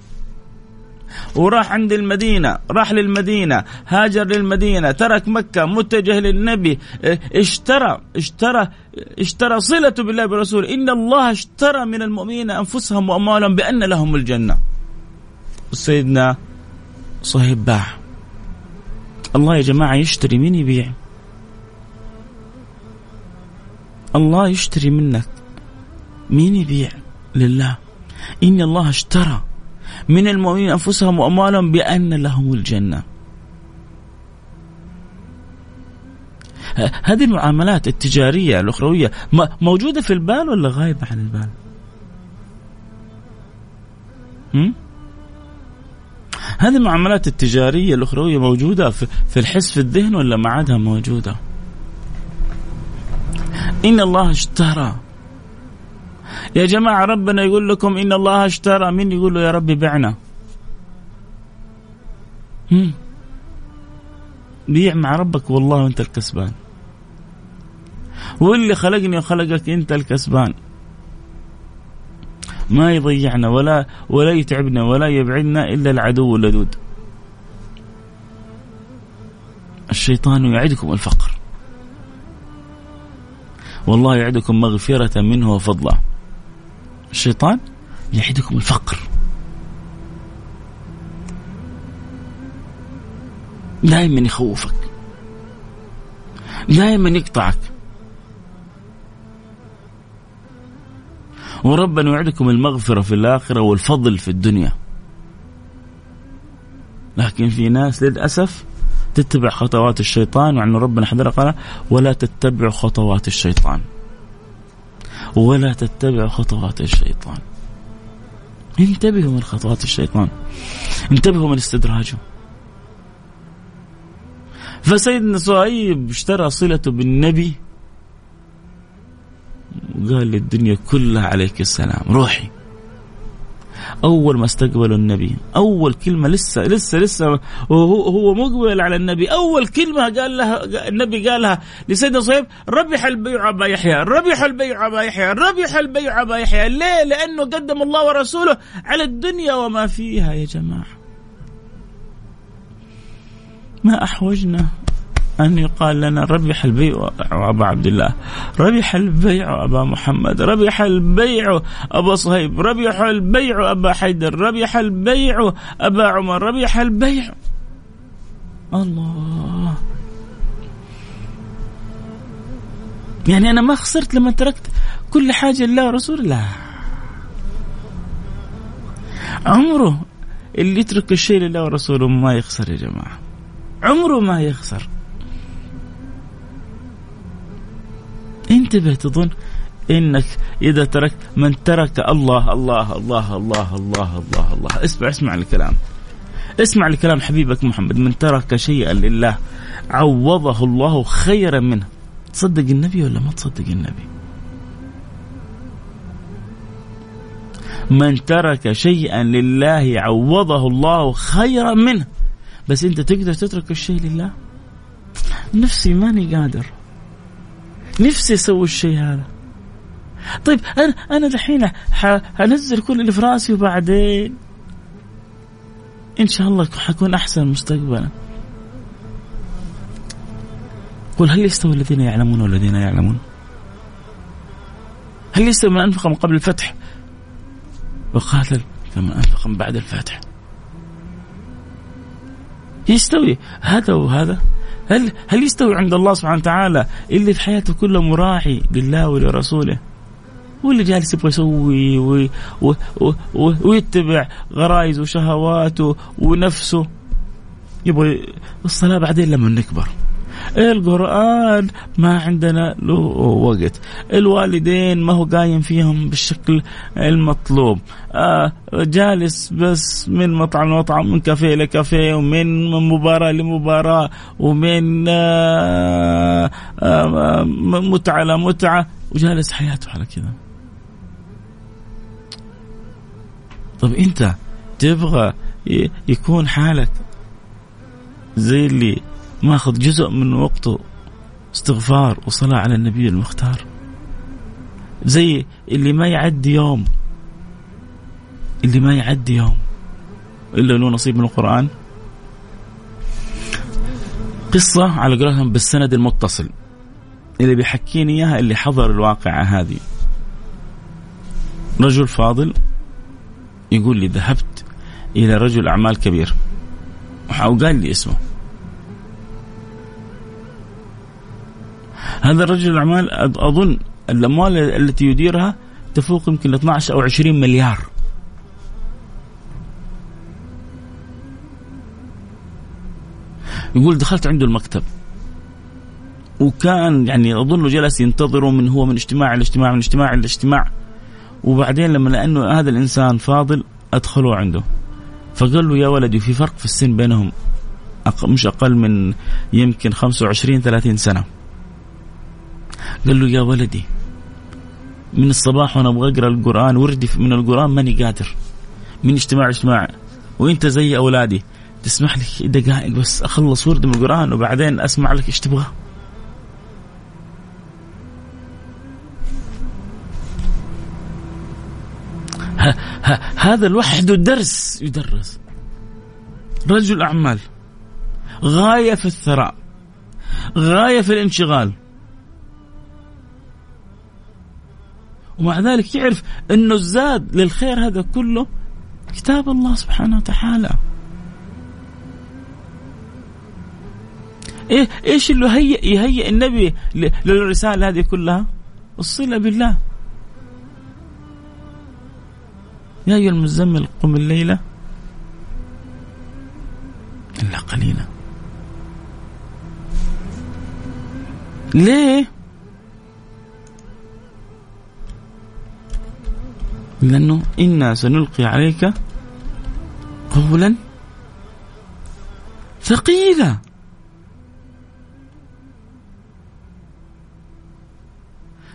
وراح عند المدينة راح للمدينة هاجر للمدينة ترك مكة متجه للنبي اشترى اشترى اشترى صلته بالله برسول إن الله اشترى من المؤمنين أنفسهم وأموالهم بأن لهم الجنة. سيدنا صهيب باع. الله يا جماعة يشتري مين يبيع؟ الله يشتري منك. مين يبيع؟ لله. إن الله اشترى. من المؤمنين أنفسهم وأموالهم بأن لهم الجنة. هذه المعاملات التجارية الأخروية موجودة في البال ولا غايبة عن البال؟ هذه المعاملات التجارية الأخروية موجودة في الحس في الذهن ولا ما عادها موجودة؟ إن الله اشترى يا جماعة ربنا يقول لكم إن الله اشترى من يقول له يا ربي بعنا. بيع مع ربك والله وأنت الكسبان. واللي خلقني وخلقك أنت الكسبان. ما يضيعنا ولا ولا يتعبنا ولا يبعدنا إلا العدو اللدود الشيطان يعدكم الفقر. والله يعدكم مغفرة منه وفضله الشيطان يعدكم الفقر. دائما يخوفك. دائما يقطعك. وربنا يوعدكم المغفرة في الآخرة والفضل في الدنيا. لكن في ناس للأسف تتبع خطوات الشيطان وعن ربنا حذر قال ولا تتبعوا خطوات الشيطان. ولا تتبعوا خطوات الشيطان. انتبهوا من خطوات الشيطان. انتبهوا من استدراجه. فسيدنا صهيب اشترى صلته بالنبي. وقال للدنيا كلها عليك السلام. روحي. أول ما استقبلوا النبي أول كلمة لسه لسه لسه وهو هو مقبل على النبي. أول كلمة قال لها النبي قالها لسيدنا صهيب ربح البيع أبا يحيى ربح البيع أبا يحيى ربح البيع أبا يحيى. ليه؟ لأنه قدم الله ورسوله على الدنيا وما فيها يا جماعة. ما أحوجنا. أن يقال لنا ربح البيع أبا عبد الله. ربح البيع أبا محمد. ربح البيع أبا صهيب. ربح البيع أبا حيدر. ربح البيع أبا عمر. ربح البيع. الله. يعني أنا ما خسرت لما تركت كل حاجة لله ورسول الله عمره اللي يترك الشيء لله ورسوله ما يخسر يا جماعة. عمره ما يخسر. انتبه تظن إنك إذا تركت من ترك الله الله الله الله الله الله الله. اسمع اسمع الكلام. اسمع لكلام حبيبك محمد. من ترك شيئا لله عوضه الله خيرا منه. تصدق النبي ولا ما تصدق النبي؟ من ترك شيئا لله عوضه الله خيرا منه. بس أنت تقدر تترك الشيء لله؟ نفسي ماني قادر. نفسي أسوي الشيء هذا. طيب أنا أنا دحين حنزل كل اللي في رأسي وبعدين إن شاء الله حكون أحسن مستقبلا. قل هل يستوي الذين يعلمون والذين يعلمون؟ هل يستوي من أنفق من قبل الفتح؟ وقاتل كمن أنفق من بعد الفتح. يستوي هذا وهذا؟ هل هل يستوي عند الله سبحانه وتعالى اللي في حياته كله مراعي لله ولرسوله؟ واللي جالس يبغى يسوي ويتبع غرائزه وشهواته ونفسه؟ يبغى الصلاة بعدين لما نكبر. القرآن ما عندنا له وقت. الوالدين ما هو قايم فيهم بالشكل المطلوب. آه جالس بس من مطعم لمطعم من كافيه لكافيه ومن مباراة لمباراة ومن آه آه متعة لمتعة وجالس حياته على كذا. طب انت تبغى يكون حالك زي اللي ماخذ جزء من وقته استغفار وصلاة على النبي المختار. زي اللي ما يعدي يوم. اللي ما يعدي يوم. إلا له نصيب من القرآن. قصة على قولتهم بالسند المتصل. اللي بيحكيني إياها اللي حضر الواقعة هذه. رجل فاضل يقول لي ذهبت إلى رجل أعمال كبير. وقال لي اسمه. هذا الرجل الأعمال أظن الأموال التي يديرها تفوق يمكن 12 أو 20 مليار. يقول دخلت عنده المكتب. وكان يعني اظنه جلس ينتظره من هو من اجتماع لاجتماع من اجتماع لاجتماع وبعدين لما لأنه هذا الإنسان فاضل أدخلوه عنده. فقال له يا ولدي في فرق في السن بينهم مش أقل من يمكن 25 30 سنة. قال له يا ولدي من الصباح وأنا أبغى أقرأ القرآن وردي من القرآن ماني قادر. من اجتماع اجتماع. وأنت زي أولادي تسمح لي دقائق بس أخلص ورد من القرآن وبعدين أسمع لك إيش تبغى. هذا لوحده درس يدرس. رجل أعمال. غاية في الثراء. غاية في الانشغال. ومع ذلك يعرف إنه الزاد للخير هذا كله كتاب الله سبحانه وتعالى إيه إيش اللي هيئ يهيئ النبي للرسالة هذه كلها؟ الصلة بالله. يا أيها المزمل قم الليلة إلا قليلا. ليه؟ لأنه إنا سنلقي عليك قولا ثقيلا.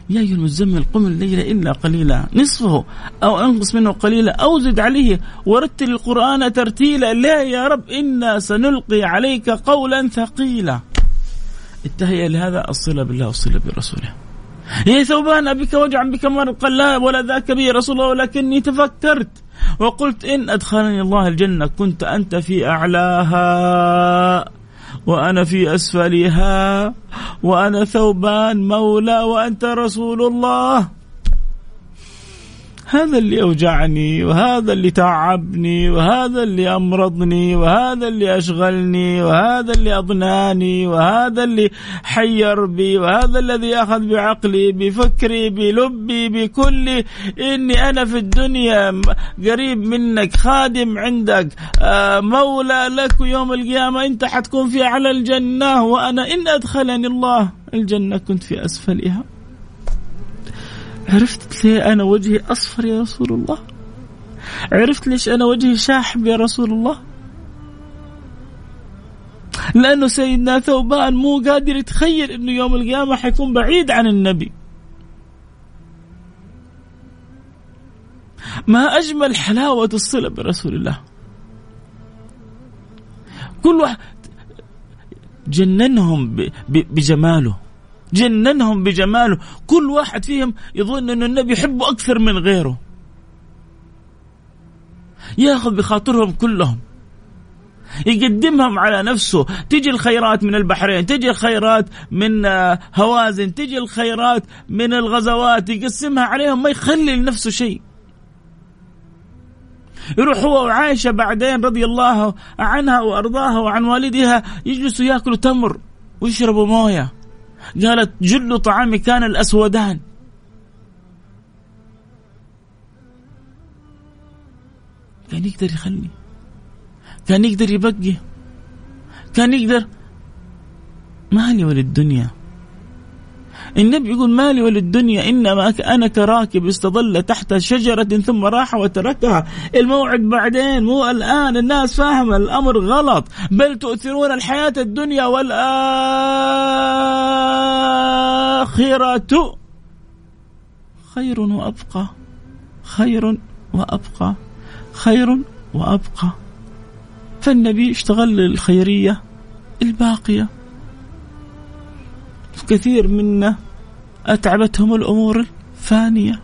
يا أيها المزمل قم الليل إلا قليلا. نصفه أو أنقص منه قليلا أو زد عليه ورتل القرآن ترتيلا. لا يا رب إنا سنلقي عليك قولا ثقيلا. التهيئة لهذا الصلة بالله والصلة برسوله. يا ثوبان أبك وجعا بك مرض قال لا ولا ذاك بي رسول الله ولكني تفكرت. وقلت إن أدخلني الله الجنة كنت أنت في أعلاها وأنا في أسفلها وأنا ثوبان مولى وأنت رسول الله. هذا اللي أوجعني وهذا اللي تعبني وهذا اللي أمرضني وهذا اللي أشغلني وهذا اللي أضناني وهذا اللي حير بي وهذا الذي أخذ بعقلي بفكري بلبي بكل إني أنا في الدنيا قريب منك خادم عندك آه، مولى لك يوم القيامة. أنت حتكون في أعلى الجنة وأنا إن أدخلني الله الجنة كنت في أسفلها. عرفت ليه أنا وجهي أصفر يا رسول الله؟ عرفت ليش أنا وجهي شاحب يا رسول الله؟ لأنه سيدنا ثوبان مو قادر يتخيل أنه يوم القيامة حيكون بعيد عن النبي. ما أجمل حلاوة الصلة برسول الله. كل واحد جننهم بجماله. جننهم بجماله. كل واحد فيهم يظن أن النبي يحبه أكثر من غيره. ياخذ بخاطرهم كلهم. يقدمهم على نفسه. تجي الخيرات من البحرين تجي الخيرات من آه، هوازن تجي الخيرات من الغزوات يقسمها عليهم ما يخلي لنفسه شيء. يروح هو وعائشة بعدين رضي الله عنها وأرضاها وعن والدها يجلسوا ياكلوا تمر ويشربوا موية. قالت جل طعامي كان الأسودان. كان يقدر يخلي كان يقدر يبقي كان يقدر. مالي وللدنيا النبي يقول مالي وللدنيا إنما أنا كراكب استظل تحت شجرة ثم راح وتركها. الموعد بعدين مو الآن الناس فاهمه الأمر غلط. بل تؤثرون الحياة الدنيا والآخرة. خير وأبقى. خير وأبقى. خير وأبقى. فالنبي اشتغل الخيريه الباقية. كثير منا أتعبتهم الأمور الفانية.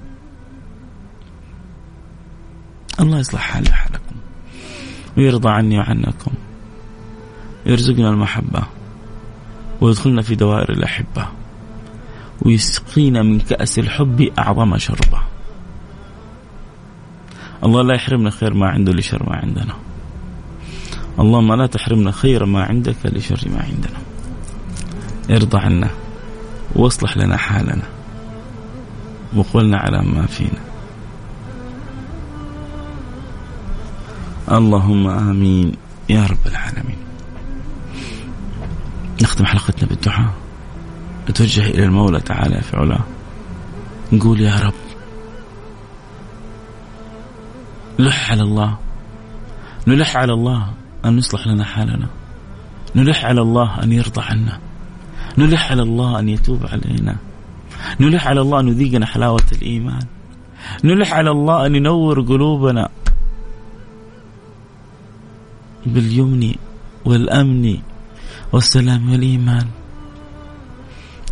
الله يصلح حالي وحالكم ويرضى عني وعنكم يرزقنا المحبة ويدخلنا في دوائر الأحبة ويسقينا من كأس الحب أعظم شربة. الله لا يحرمنا خير ما عنده لشر ما عندنا. اللهم لا تحرمنا خير ما عندك لشر ما عندنا. ارضى عنا. واصلح لنا حالنا وقلنا على ما فينا. اللهم آمين يا رب العالمين. نختم حلقتنا بالدعاء. نتوجه إلى المولى تعالى في علاه نقول يا رب لح على الله. نلح على الله أن يصلح لنا حالنا. نلح على الله أن يرضى عنا. نلح على الله أن يتوب علينا. نلح على الله أن يذيقنا حلاوة الإيمان. نلح على الله أن ينور قلوبنا باليمن والأمن والسلام والإيمان.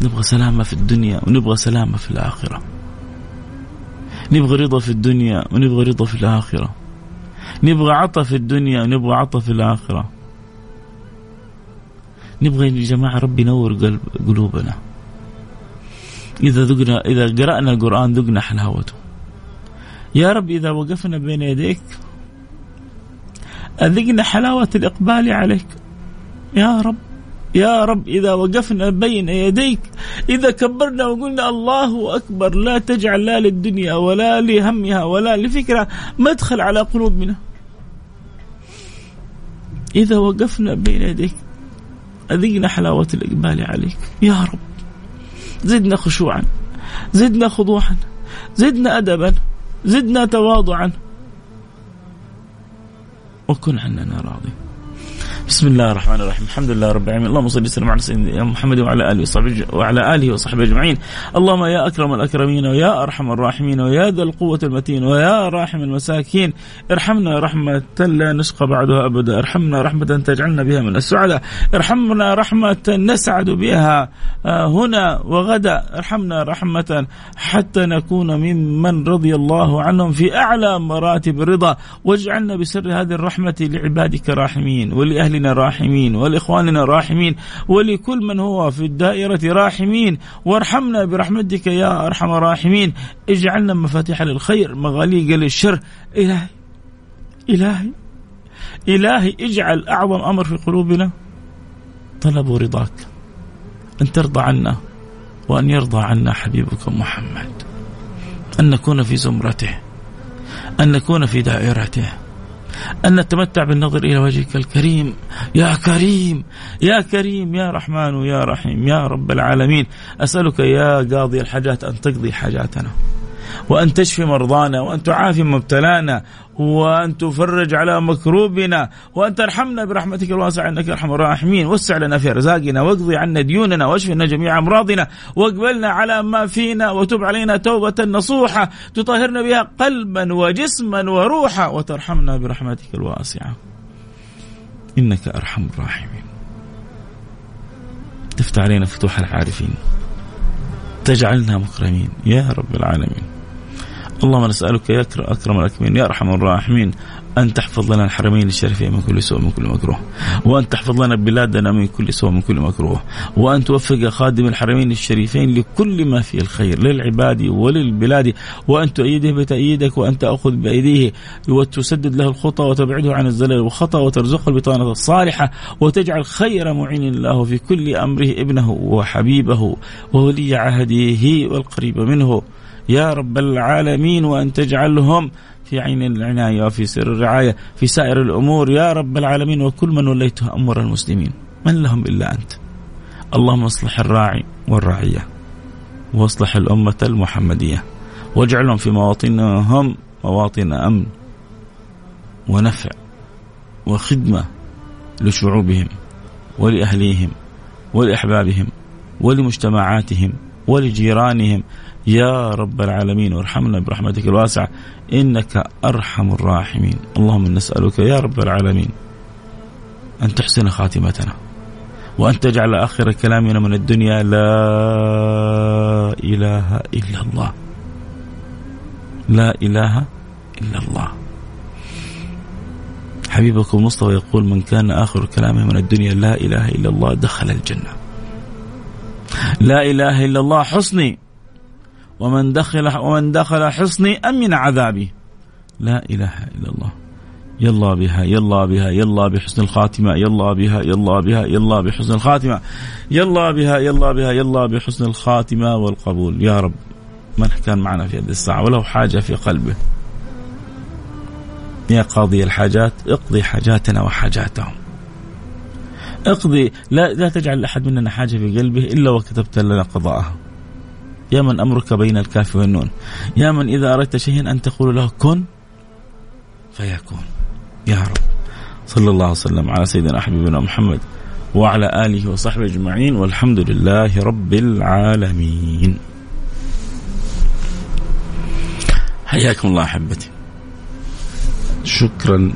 نبغى سلامة في الدنيا ونبغى سلامة في الآخرة. نبغى رضا في الدنيا ونبغى رضا في الآخرة. نبغى عطا في الدنيا ونبغى عطا في الآخرة. نبغى يا جماعة ربي ينور قلب قلوبنا. إذا ذقنا إذا قرأنا القرآن ذقنا حلاوته يا رب إذا وقفنا بين يديك أذقنا حلاوة الإقبال عليك. يا رب يا رب إذا وقفنا بين يديك إذا كبرنا وقلنا الله أكبر لا تجعل لا للدنيا ولا لهمها ولا لفكرة مدخل على قلوبنا. إذا وقفنا بين يديك أذقنا حلاوة الإقبال عليك. يا رب. زدنا خشوعا. زدنا خضوعا. زدنا أدبا. زدنا تواضعا. وكن عننا راضي. بسم الله الرحمن الرحيم. الحمد لله رب العالمين. اللهم صل وسلم على سيدنا محمد وعلى آله وصحبه وعلى آله وصحبه أجمعين. اللهم يا أكرم الأكرمين ويا أرحم الراحمين ويا ذا القوة المتين ويا راحم المساكين. ارحمنا رحمة لا نشقى بعدها أبدا. ارحمنا رحمة تجعلنا بها من السعداء. ارحمنا رحمة نسعد بها آه، هنا وغدا. ارحمنا رحمة حتى نكون ممن رضي الله عنهم في أعلى مراتب الرضا واجعلنا بسر هذه الرحمة لعبادك راحمين ولأهل لأهلنا راحمين ولاخواننا راحمين ولكل من هو في الدائرة راحمين وارحمنا برحمتك يا أرحم الراحمين. اجعلنا مفاتيح للخير مغاليق للشر. إلهي إلهي إلهي اجعل أعظم أمر في قلوبنا طلب رضاك أن ترضى عنا وأن يرضى عنا حبيبك محمد. أن نكون في زمرته أن نكون في دائرته. أن نتمتع بالنظر إلى وجهك الكريم. يا كريم يا كريم يا رحمن يا رحيم يا رب العالمين. أسألك يا قاضي الحاجات أن تقضي حاجاتنا وأن تشفي مرضانا وأن تعافي مبتلانا وأن تفرج على مكروبنا وأن ترحمنا برحمتك الواسعة إنك أرحم الراحمين. وسع لنا في رزاقنا واقضي عنا ديوننا واشفنا جميع أمراضنا واقبلنا على ما فينا وتب علينا توبة نصوحة تطهرنا بها قلبا وجسما وروحا وترحمنا برحمتك الواسعة إنك أرحم الراحمين. تفتح علينا فتوح العارفين. تجعلنا مكرمين. يا رب العالمين. اللهم نسألك يا أكرم الأكرمين يا أرحم الراحمين أن تحفظ لنا الحرمين الشريفين من كل سوء من كل مكروه وأن تحفظ لنا بلادنا من كل سوء من كل مكروه وأن توفق خادم الحرمين الشريفين لكل ما فيه الخير للعباد وللبلاد وأن تؤيده بتأييدك وأن تأخذ بأيديه وتسدد له الخطى وتبعده عن الزلل والخطأ وترزقه البطانة الصالحة وتجعل خير معين له في كل أمره ابنه وحبيبه وولي عهده والقريب منه. يا رب العالمين وأن تجعلهم في عين العناية وفي سر الرعاية في سائر الأمور. يا رب العالمين وكل من وليته أمر المسلمين. من لهم إلا أنت. اللهم اصلح الراعي والرعية واصلح الأمة المحمدية واجعلهم في مواطنهم مواطن أمن ونفع وخدمة لشعوبهم ولأهليهم ولأحبابهم ولمجتمعاتهم ولجيرانهم. يا رب العالمين وارحمنا برحمتك الواسعة إنك أرحم الراحمين. اللهم نسألك يا رب العالمين أن تحسن خاتمتنا وأن تجعل آخر كلامنا من الدنيا لا إله إلا الله. لا إله إلا الله. حبيبكم مصطفى يقول من كان آخر كلامه من الدنيا لا إله إلا الله دخل الجنة. لا إله إلا الله حصني ومن دخل ومن دخل حصني امن عذابي. لا إله إلا الله. يلا بها يلا بها يلا بحسن الخاتمة يلا بها يلا بها يلا بحسن الخاتمة. يلا بها يلا بها يلا بحسن الخاتمة والقبول. يا رب من كان معنا في هذه الساعة؟ ولو حاجة في قلبه. يا قاضي الحاجات اقضي حاجاتنا وحاجاتهم. اقضي لا لا تجعل احد مننا حاجة في قلبه إلا وكتبت لنا قضاءها. يا من أمرك بين الكاف والنون. يا من إذا أردت شيئا أن تقول له كن فيكون. يا رب. صلى الله وسلم على سيدنا حبيبنا محمد وعلى آله وصحبه أجمعين. والحمد لله رب العالمين. حياكم الله أحبتي. شكرا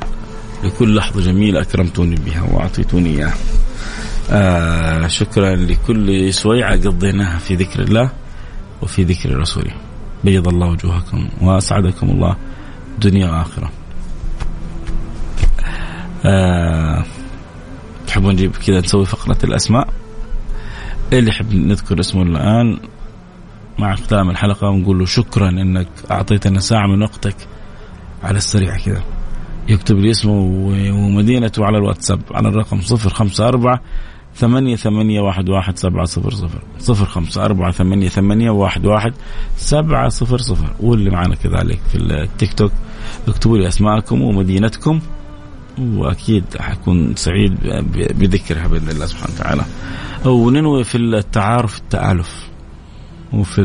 لكل لحظة جميلة أكرمتوني بها وأعطيتوني إياها. آه شكرا لكل سويعة قضيناها في ذكر الله. وفي ذكر رسوله بيض الله وجوهكم وأسعدكم الله دنيا وآخرة. آه تحبون نجيب كذا نسوي فقرة الأسماء؟ اللي يحب نذكر اسمه الآن مع ختام الحلقة ونقول له شكرا إنك أعطيتنا ساعة من وقتك على السريع كذا. يكتب لي اسمه ومدينته على الواتساب على الرقم 054 ثمانية ثمانية واحد واحد سبعة صفر صفر صفر خمسة أربعة ثمانية ثمانية واحد واحد سبعة صفر صفر واللي معنا كذلك في التيك توك اكتبوا لي أسماءكم ومدينتكم وأكيد حكون سعيد بذكرها بإذن الله سبحانه وتعالى. وننوي في التعارف التآلف وفي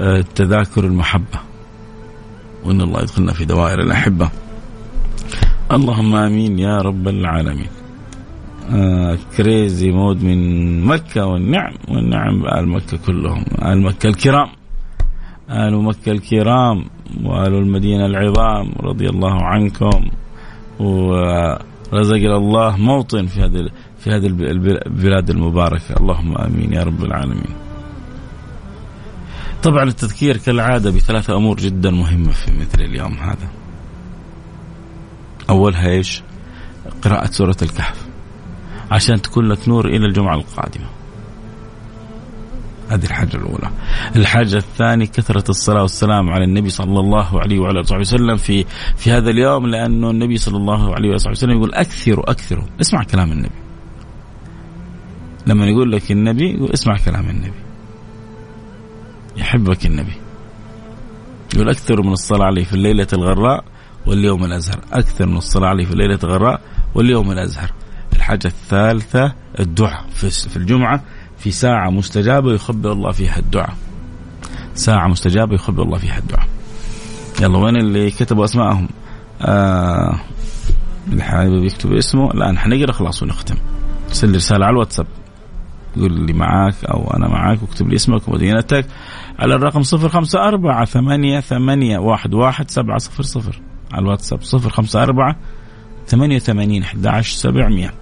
التذاكر المحبة. وإن الله يدخلنا في دوائر الأحبة. اللهم آمين يا رب العالمين. آه crazy mood من مكة والنعم والنعم بآل مكة كلهم آل مكة الكرام آل مكة الكرام وآل المدينة العظام رضي الله عنكم. ورزق الله موطن في هذه في هذه البلاد المباركة. اللهم آمين يا رب العالمين. طبعا التذكير كالعادة بثلاثة أمور جدا مهمة في مثل اليوم هذا. أولها إيش؟ قراءة سورة الكهف. عشان تكون لك نور إلى الجمعة القادمة. هذه الحاجة الأولى. الحاجة الثانية كثرة الصلاة والسلام على النبي صلى الله عليه وعلى آله وسلم في في هذا اليوم لأنه النبي صلى الله عليه وآله وسلم يقول أكثروا أكثروا. اسمع كلام النبي. لما يقول لك النبي يقول اسمع كلام النبي. يحبك النبي. يقول أكثر من الصلاة عليه في الليلة الغراء واليوم الأزهر. أكثر من الصلاة عليه في الليلة الغراء واليوم الأزهر. الحاجة الثالثة الدعاء. في الجمعة في ساعة مستجابة يخبر الله فيها الدعاء. ساعة مستجابة يخبر الله فيها الدعاء. يلا وين اللي كتبوا أسمائهم آه اللي حابب يكتب اسمه. الآن حنقرأ خلاص ونختم. ارسل رسالة على الواتساب. يقول لي معاك أو أنا معاك واكتب لي اسمك ومدينتك على الرقم صفر خمسة أربعة ثمانية ثمانية واحد واحد سبعة صفر صفر. على الواتساب صفر خمسة أربعة ثمانية وثمانين أحد عشر سبعمية.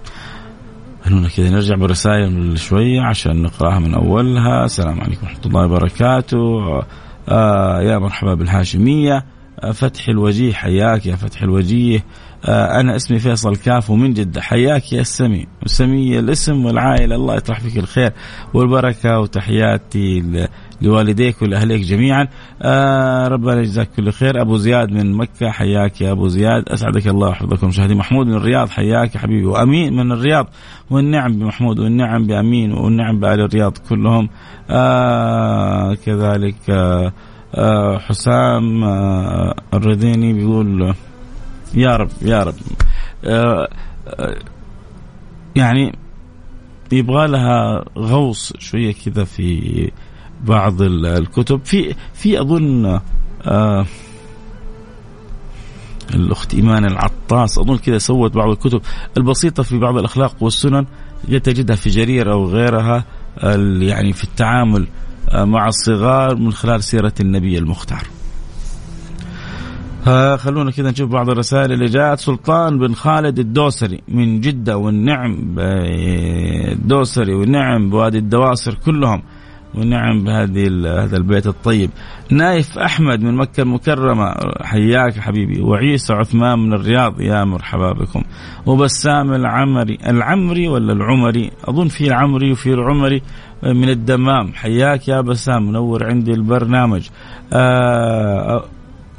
خلونا كذا نرجع بالرسائل شوية عشان نقرأها من أولها. السلام عليكم ورحمة الله وبركاته. آه يا مرحبا بالهاشمية. آه فتح الوجيه حياك يا فتح الوجيه. آه أنا اسمي فيصل كافو من جدة. حياك يا السمي. وسمية الاسم والعائلة. الله يطرح فيك الخير والبركة وتحياتي لوالديك ولأهليك جميعا. آه ربنا يجزاك كل خير. أبو زياد من مكة حياك يا أبو زياد. أسعدك الله وحفظكم مشاهدي محمود من الرياض حياك يا حبيبي. وأمين من الرياض والنعم بمحمود والنعم بأمين والنعم بآل الرياض كلهم. آه كذلك آه آه حسام آه الرديني بيقول يا رب يا رب. آه آه يعني يبغى لها غوص شوية كذا في بعض الكتب. في في أظن آه الأخت إيمان العطاس أظن كذا سوت بعض الكتب البسيطة في بعض الأخلاق والسنن تجدها في جرير أو غيرها يعني في التعامل مع الصغار من خلال سيرة النبي المختار. خلونا كذا نشوف بعض الرسائل اللي جاءت. سلطان بن خالد الدوسري من جدة والنعم الدوسري والنعم بوادي الدواسر كلهم. ونعم بهذه هذا البيت الطيب. نايف أحمد من مكة المكرمة حياك حبيبي. وعيسى عثمان من الرياض يا مرحبا بكم. وبسام العمري العمري ولا العمري؟ أظن في العمري وفي العمري من الدمام. حياك يا بسام منور عندي البرنامج. آه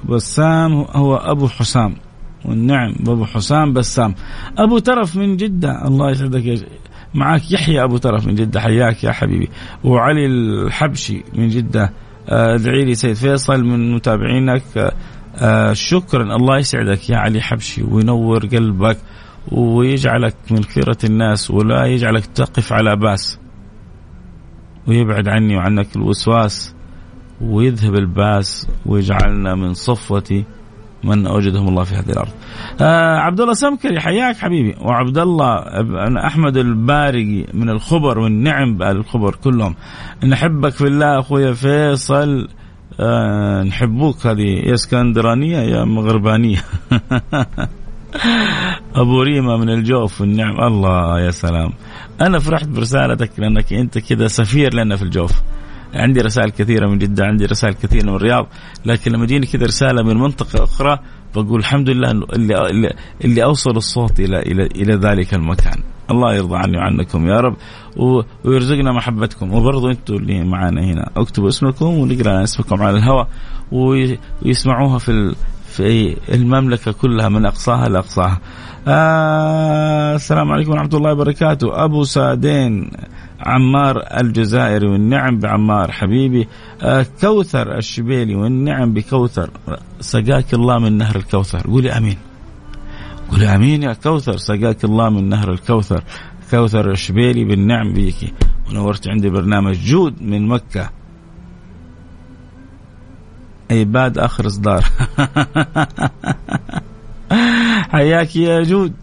بسام هو أبو حسام. والنعم أبو حسام بسام. أبو ترف من جدة الله يسعدك يا معك يحيى أبو ترف من جدة حياك يا حبيبي. وعلي الحبشي من جدة ادعي لي سيد فيصل من متابعينك آه شكرا. الله يسعدك يا علي حبشي وينور قلبك ويجعلك من خيرة الناس ولا يجعلك تقف على باس. ويبعد عني وعنك الوسواس ويذهب الباس ويجعلنا من صفوة من أوجدهم الله في هذه الأرض. آه عبد الله سمكري حياك حبيبي. وعبد الله أحمد البارقي من الخبر والنعم بأهل الخبر كلهم. نحبك في الله أخويا فيصل. آه نحبوك هذه يا اسكندرانية يا مغربانية. أبو ريما من الجوف والنعم. الله يا سلام. أنا فرحت برسالتك لأنك أنت كذا سفير لنا في الجوف. عندي رسائل كثيرة من جدة عندي رسائل كثيرة من الرياض لكن لما يجيني كذا رسالة من منطقة أخرى بقول الحمد لله اللي اللي, أوصل الصوت إلى إلى إلى ذلك المكان. الله يرضى عني وعنكم يا رب ويرزقنا محبتكم. وبرضو أنتم اللي معنا هنا اكتبوا اسمكم ونقرأ اسمكم على الهواء ويسمعوها في في المملكة كلها من أقصاها لأقصاها. آه السلام عليكم ورحمة الله وبركاته. أبو سادين عمار الجزائري والنعم بعمار حبيبي. آه كوثر الشبيلي والنعم بكوثر. سقاك الله من نهر الكوثر. قولي آمين. قولي آمين يا كوثر. سقاك الله من نهر الكوثر. كوثر الشبيلي بالنعم بيكي ونورت عندي برنامج جود من مكة. عباد آخر إصدار. حياك يا جود.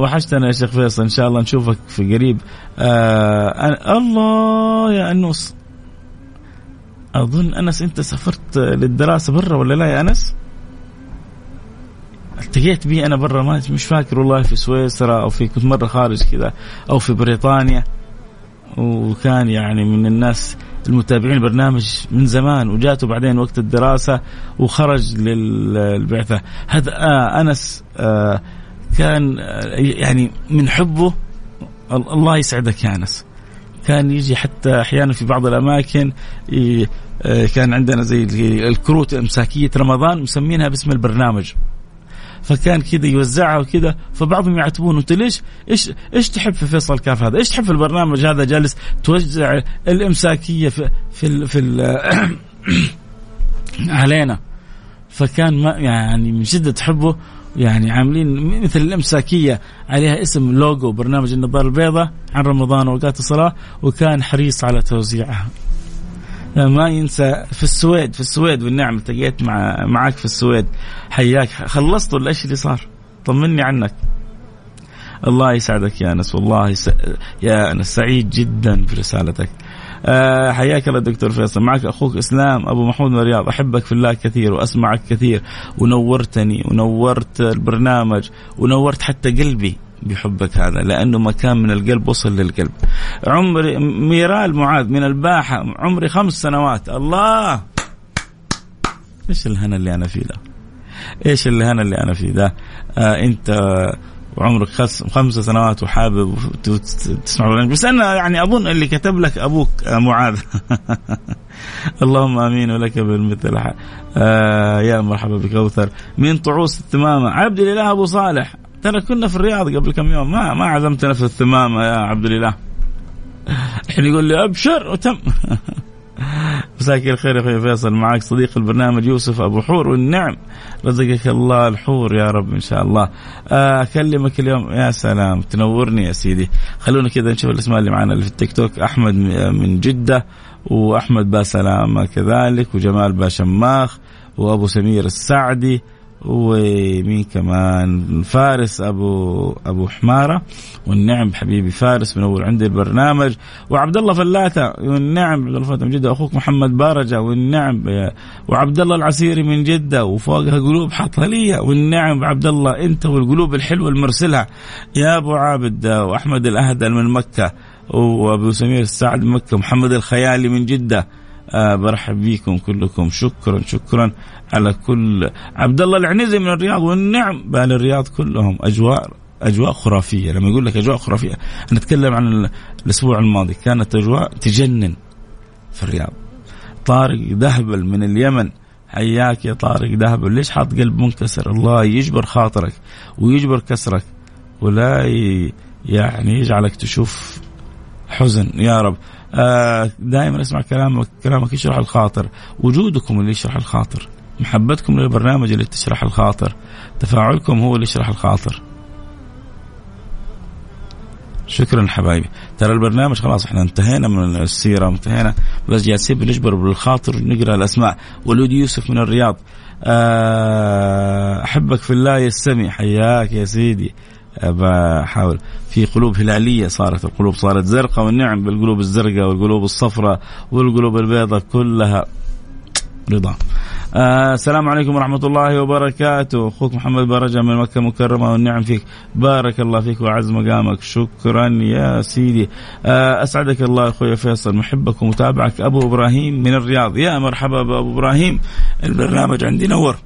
وحشتنا يا شيخ فيصل. إن شاء الله نشوفك في قريب. آه الله يا أنوس. أظن أنس أنت سافرت للدراسة برا ولا لا يا أنس؟ التقيت بي أنا برا ما مش فاكر والله في سويسرا أو في كنت مرة خارج كذا أو في بريطانيا. وكان يعني من الناس المتابعين البرنامج من زمان وجاته بعدين وقت الدراسة وخرج للبعثه هذا آه أنس آه كان يعني من حبه الله يسعدك يا أنس. كان يجي حتى أحيانا في بعض الأماكن آه، كان عندنا زي الكروت أمساكية رمضان مسمينها باسم البرنامج. فكان كذا يوزعها وكذا فبعضهم يعتبون أنت ليش؟ إيش إيش تحب في فيصل كاف هذا؟ إيش تحب في البرنامج هذا جالس توزع الأمساكية في في, في علينا. فكان ما يعني من شده حبه يعني عاملين مثل الأمساكية عليها اسم لوجو برنامج النظاره البيضاء عن رمضان واوقات الصلاة وكان حريص على توزيعها. ما ينسى في السويد في السويد والنعم التقيت مع معك في السويد حياك خلصت ولا إيش اللي صار؟ طمني عنك. الله يسعدك يا أنس والله. يا أنس سعيد جدا برسالتك. أه حياك الله دكتور فيصل. معك أخوك إسلام أبو محمود من الرياض أحبك في الله كثير وأسمعك كثير. ونورتني ونورت البرنامج ونورت حتى قلبي بحبك هذا لأنه مكان من القلب وصل للقلب. عمري ميرال معاذ من الباحة عمري خمس سنوات. الله! إيش الهنا اللي أنا فيه ده؟ إيش الهنا اللي أنا فيه ده؟ آه أنت وعمرك خمس سنوات وحابب تسمع بس أنا يعني أظن اللي كتب لك أبوك آه، معاذ. اللهم آمين ولك بالمثل آه يا مرحبا بكوثر. من طعوس التمامة. عبد الإله أبو صالح. ترى كنا في الرياض قبل كم يوم. ما ما عزمتنا في الثمامه يا عبد الإله. الحين يقول لي أبشر وتم. مساك الخير يا أخوي فيصل. معك صديق البرنامج يوسف أبو حور. والنعم رزقك الله الحور يا رب إن شاء الله. أكلمك اليوم. يا سلام. تنورني يا سيدي. خلونا كذا نشوف الأسماء اللي معنا اللي في التيك توك. أحمد من جدة وأحمد باسلامه كذلك وجمال باشماخ وأبو سمير السعدي. ومين كمان؟ فارس أبو أبو حمارة. والنعم حبيبي فارس منور عندي البرنامج. وعبد الله فلاته والنعم عبد الله من جدة. أخوك محمد بارجة والنعم وعبد الله العسيري من جدة. وفوقها قلوب حطلية. والنعم عبد الله أنت والقلوب الحلوة المرسلها يا أبو عابد وأحمد الاهدل من مكة. وأبو سمير السعد من مكة. محمد الخيالي من جدة. برحب بكم كلكم. شكرا شكرا على كل. عبد الله العنزي من الرياض والنعم. بال الرياض كلهم أجواء أجواء خرافية. لما يقول لك أجواء خرافية نتكلم عن الأسبوع الماضي. كانت أجواء تجنن في الرياض. طارق دهبل من اليمن. حياك يا طارق دهبل. ليش حاط قلب منكسر؟ الله يجبر خاطرك ويجبر كسرك. ولا يعني يجعلك تشوف حزن. يا رب. آه دائما أسمع كلامك كلامك يشرح الخاطر. وجودكم اللي يشرح الخاطر. محبتكم للبرنامج اللي تشرح الخاطر. تفاعلكم هو اللي يشرح الخاطر. شكرا حبايبي. ترى البرنامج خلاص إحنا انتهينا من السيرة انتهينا. بس جالسين بنجبر بالخاطر نقرأ الأسماء. ولود يوسف من الرياض. آه، أحبك في الله يستمي حياك يا سيدي. بحاول في قلوب هلالية صارت القلوب صارت زرقاء والنعم بالقلوب الزرقاء والقلوب الصفراء والقلوب البيضاء كلها رضا. آه السلام عليكم ورحمة الله وبركاته. أخوك محمد برجة من مكة المكرمة والنعم فيك. بارك الله فيك وعز مقامك. شكرا يا سيدي. آه أسعدك الله أخوي فيصل. محبك ومتابعك أبو إبراهيم من الرياض. يا مرحبا بأبو إبراهيم. البرنامج عندي نور.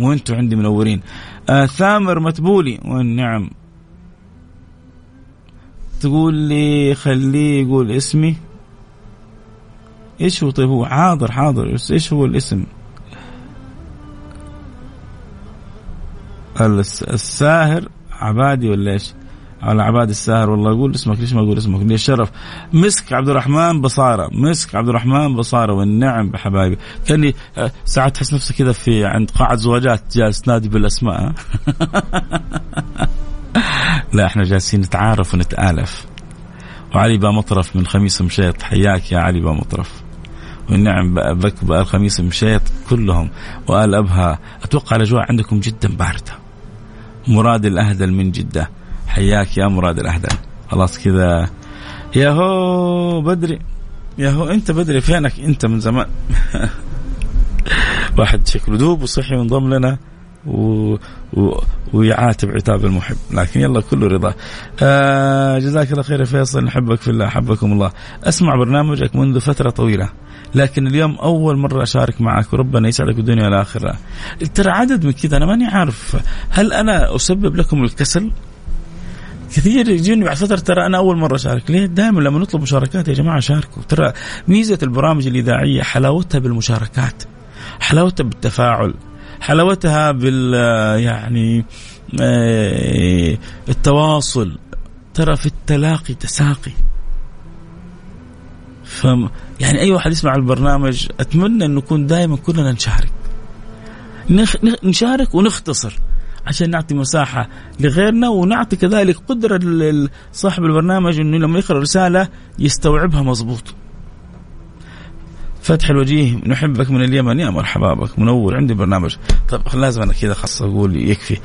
وأنتم عندي منورين. آه ثامر متبولي. والنعم تقول لي خليه يقول اسمي. إيش هو؟ طيب هو حاضر حاضر. إيش هو الاسم؟ الساهر عبادي ولا إيش؟ على عباد الساهر والله أقول اسمك ليش ما أقول اسمك؟ لي الشرف مسك عبد الرحمن بصارة. مسك عبد الرحمن بصارة والنعم بحبايبي. كاني آه، ساعات تحس نفسك كذا في عند قاعه زواجات جالس تنادي بالأسماء لا إحنا جالسين نتعارف ونتآلف. وعلي با مطرف من خميس مشيط. حياك يا علي با مطرف. والنعم بك بآل خميس مشيط كلهم. وآل أبها. أتوقع الأجواء عندكم جدا باردة. مراد الأهدل من جدة. حياك يا مراد الأهدل خلاص كذا. يا هو بدري. يا هو أنت بدري فينك أنت من زمان؟ واحد شكله دوب وصحي وانضم لنا و... و... ويعاتب عتاب المحب. لكن يلا كله رضا. آه جزاك الله خير يا فيصل. نحبك في الله أحبكم الله. أسمع برنامجك منذ فترة طويلة لكن اليوم أول مرة أشارك معك وربنا يسعدك الدنيا والآخرة. ترى عدد من كذا أنا ماني عارف. هل أنا أسبب لكم الكسل؟ كثير يجوني بعد فترة ترى أنا أول مرة أشارك. ليه؟ دائما لما نطلب مشاركات يا جماعة شاركوا. ترى ميزة البرامج الإذاعية حلاوتها بالمشاركات حلاوتها بالتفاعل حلاوتها بال يعني آه، التواصل. ترى في التلاقي تساقي. ف يعني أي واحد يسمع البرنامج أتمنى إنه نكون دائما كلنا نشارك. نشارك ونختصر. عشان نعطي مساحة لغيرنا ونعطي كذلك قدرة لصاحب البرنامج إنه لما يقرأ رسالة يستوعبها مضبوط. فتح الوجيه نحبك من اليمن يا مرحبا بك منور عندي برنامج. طيب لازم أنا كذا خاص أقول يكفي.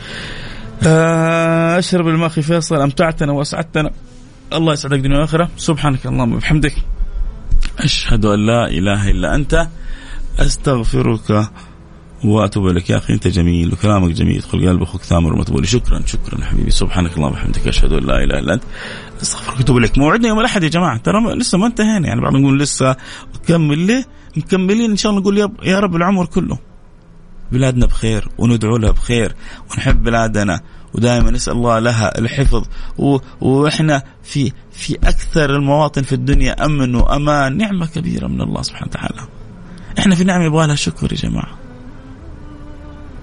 آه، أشرب الماء فيصل أمتعتنا وأسعدتنا. الله يسعدك دنيا وآخرة. سبحانك اللهم وبحمدك. أشهد أن لا إله إلا أنت. أستغفرك. وأتوب إليك يا أخي أنت جميل وكلامك جميل يدخل قلب أخوك ثامر ومتبولي شكرا شكرا حبيبي. سبحانك اللهم وبحمدك أشهد أن لا إله إلا أنت. أستغفرك وأتوب إليك. موعدنا يوم الأحد يا جماعة. ترى لسه ما انتهينا. يعني بعض نقول لسه نكمل ليه مكملين. إن شاء الله نقول يا رب العمر كله. بلادنا بخير وندعو لها بخير ونحب بلادنا. ودائما نسأل الله لها الحفظ. و... وإحنا في في أكثر المواطن في الدنيا أمن وأمان. نعمة كبيرة من الله سبحانه وتعالى. إحنا في نعمة يبغى لها شكر يا جماعة.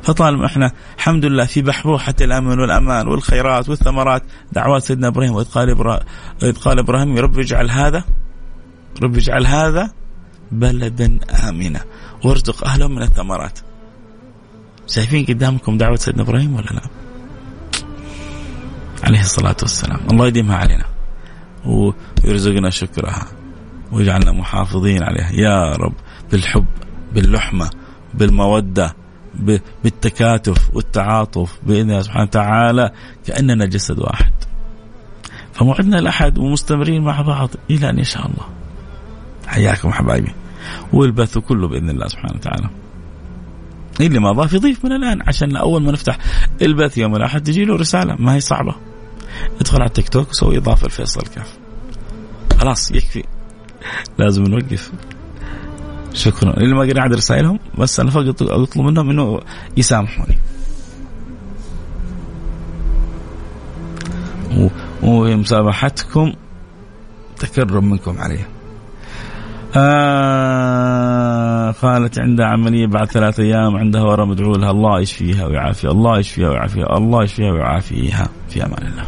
فطالما إحنا الحمد لله في بحبوحة الأمن والأمان والخيرات والثمرات دعوات سيدنا إبراهيم وإذ قال إبراهيم, وإذ قال إبراهيم يا رب اجعل هذا رب اجعل هذا بلدا آمنا. وارزق أهله من الثمرات. شايفين قدامكم دعوة سيدنا إبراهيم ولا لا؟ عليه الصلاة والسلام. الله يديمها علينا. ويرزقنا شكرها. ويجعلنا محافظين عليها. يا رب بالحب باللحمة بالمودة بالتكاتف والتعاطف بإذن الله سبحانه وتعالى كأننا جسد واحد. فموعدنا الأحد ومستمرين مع بعض إلى أن يشاء الله. حياكم حبايبي. والبث كله بإذن الله سبحانه وتعالى. اللي ما ضاف يضيف من الآن عشان أول ما نفتح البث يوم الأحد تجي له رسالة ما هي صعبة. ادخل على التيك توك وسوي إضافة لفيصل كاف. خلاص يكفي. لازم نوقف. شكرا. اللي ما قرأ عاد رسائلهم بس أنا فقط أطلب منهم إنه يسامحوني. ومسامحتكم تكرم منكم عليه آه قالت عندها عملية بعد ثلاثة أيام عندها ورم ادعوا لها الله يشفيها ويعافيها الله يشفيها ويعافيها الله يشفيها ويعافيها. في أمان الله.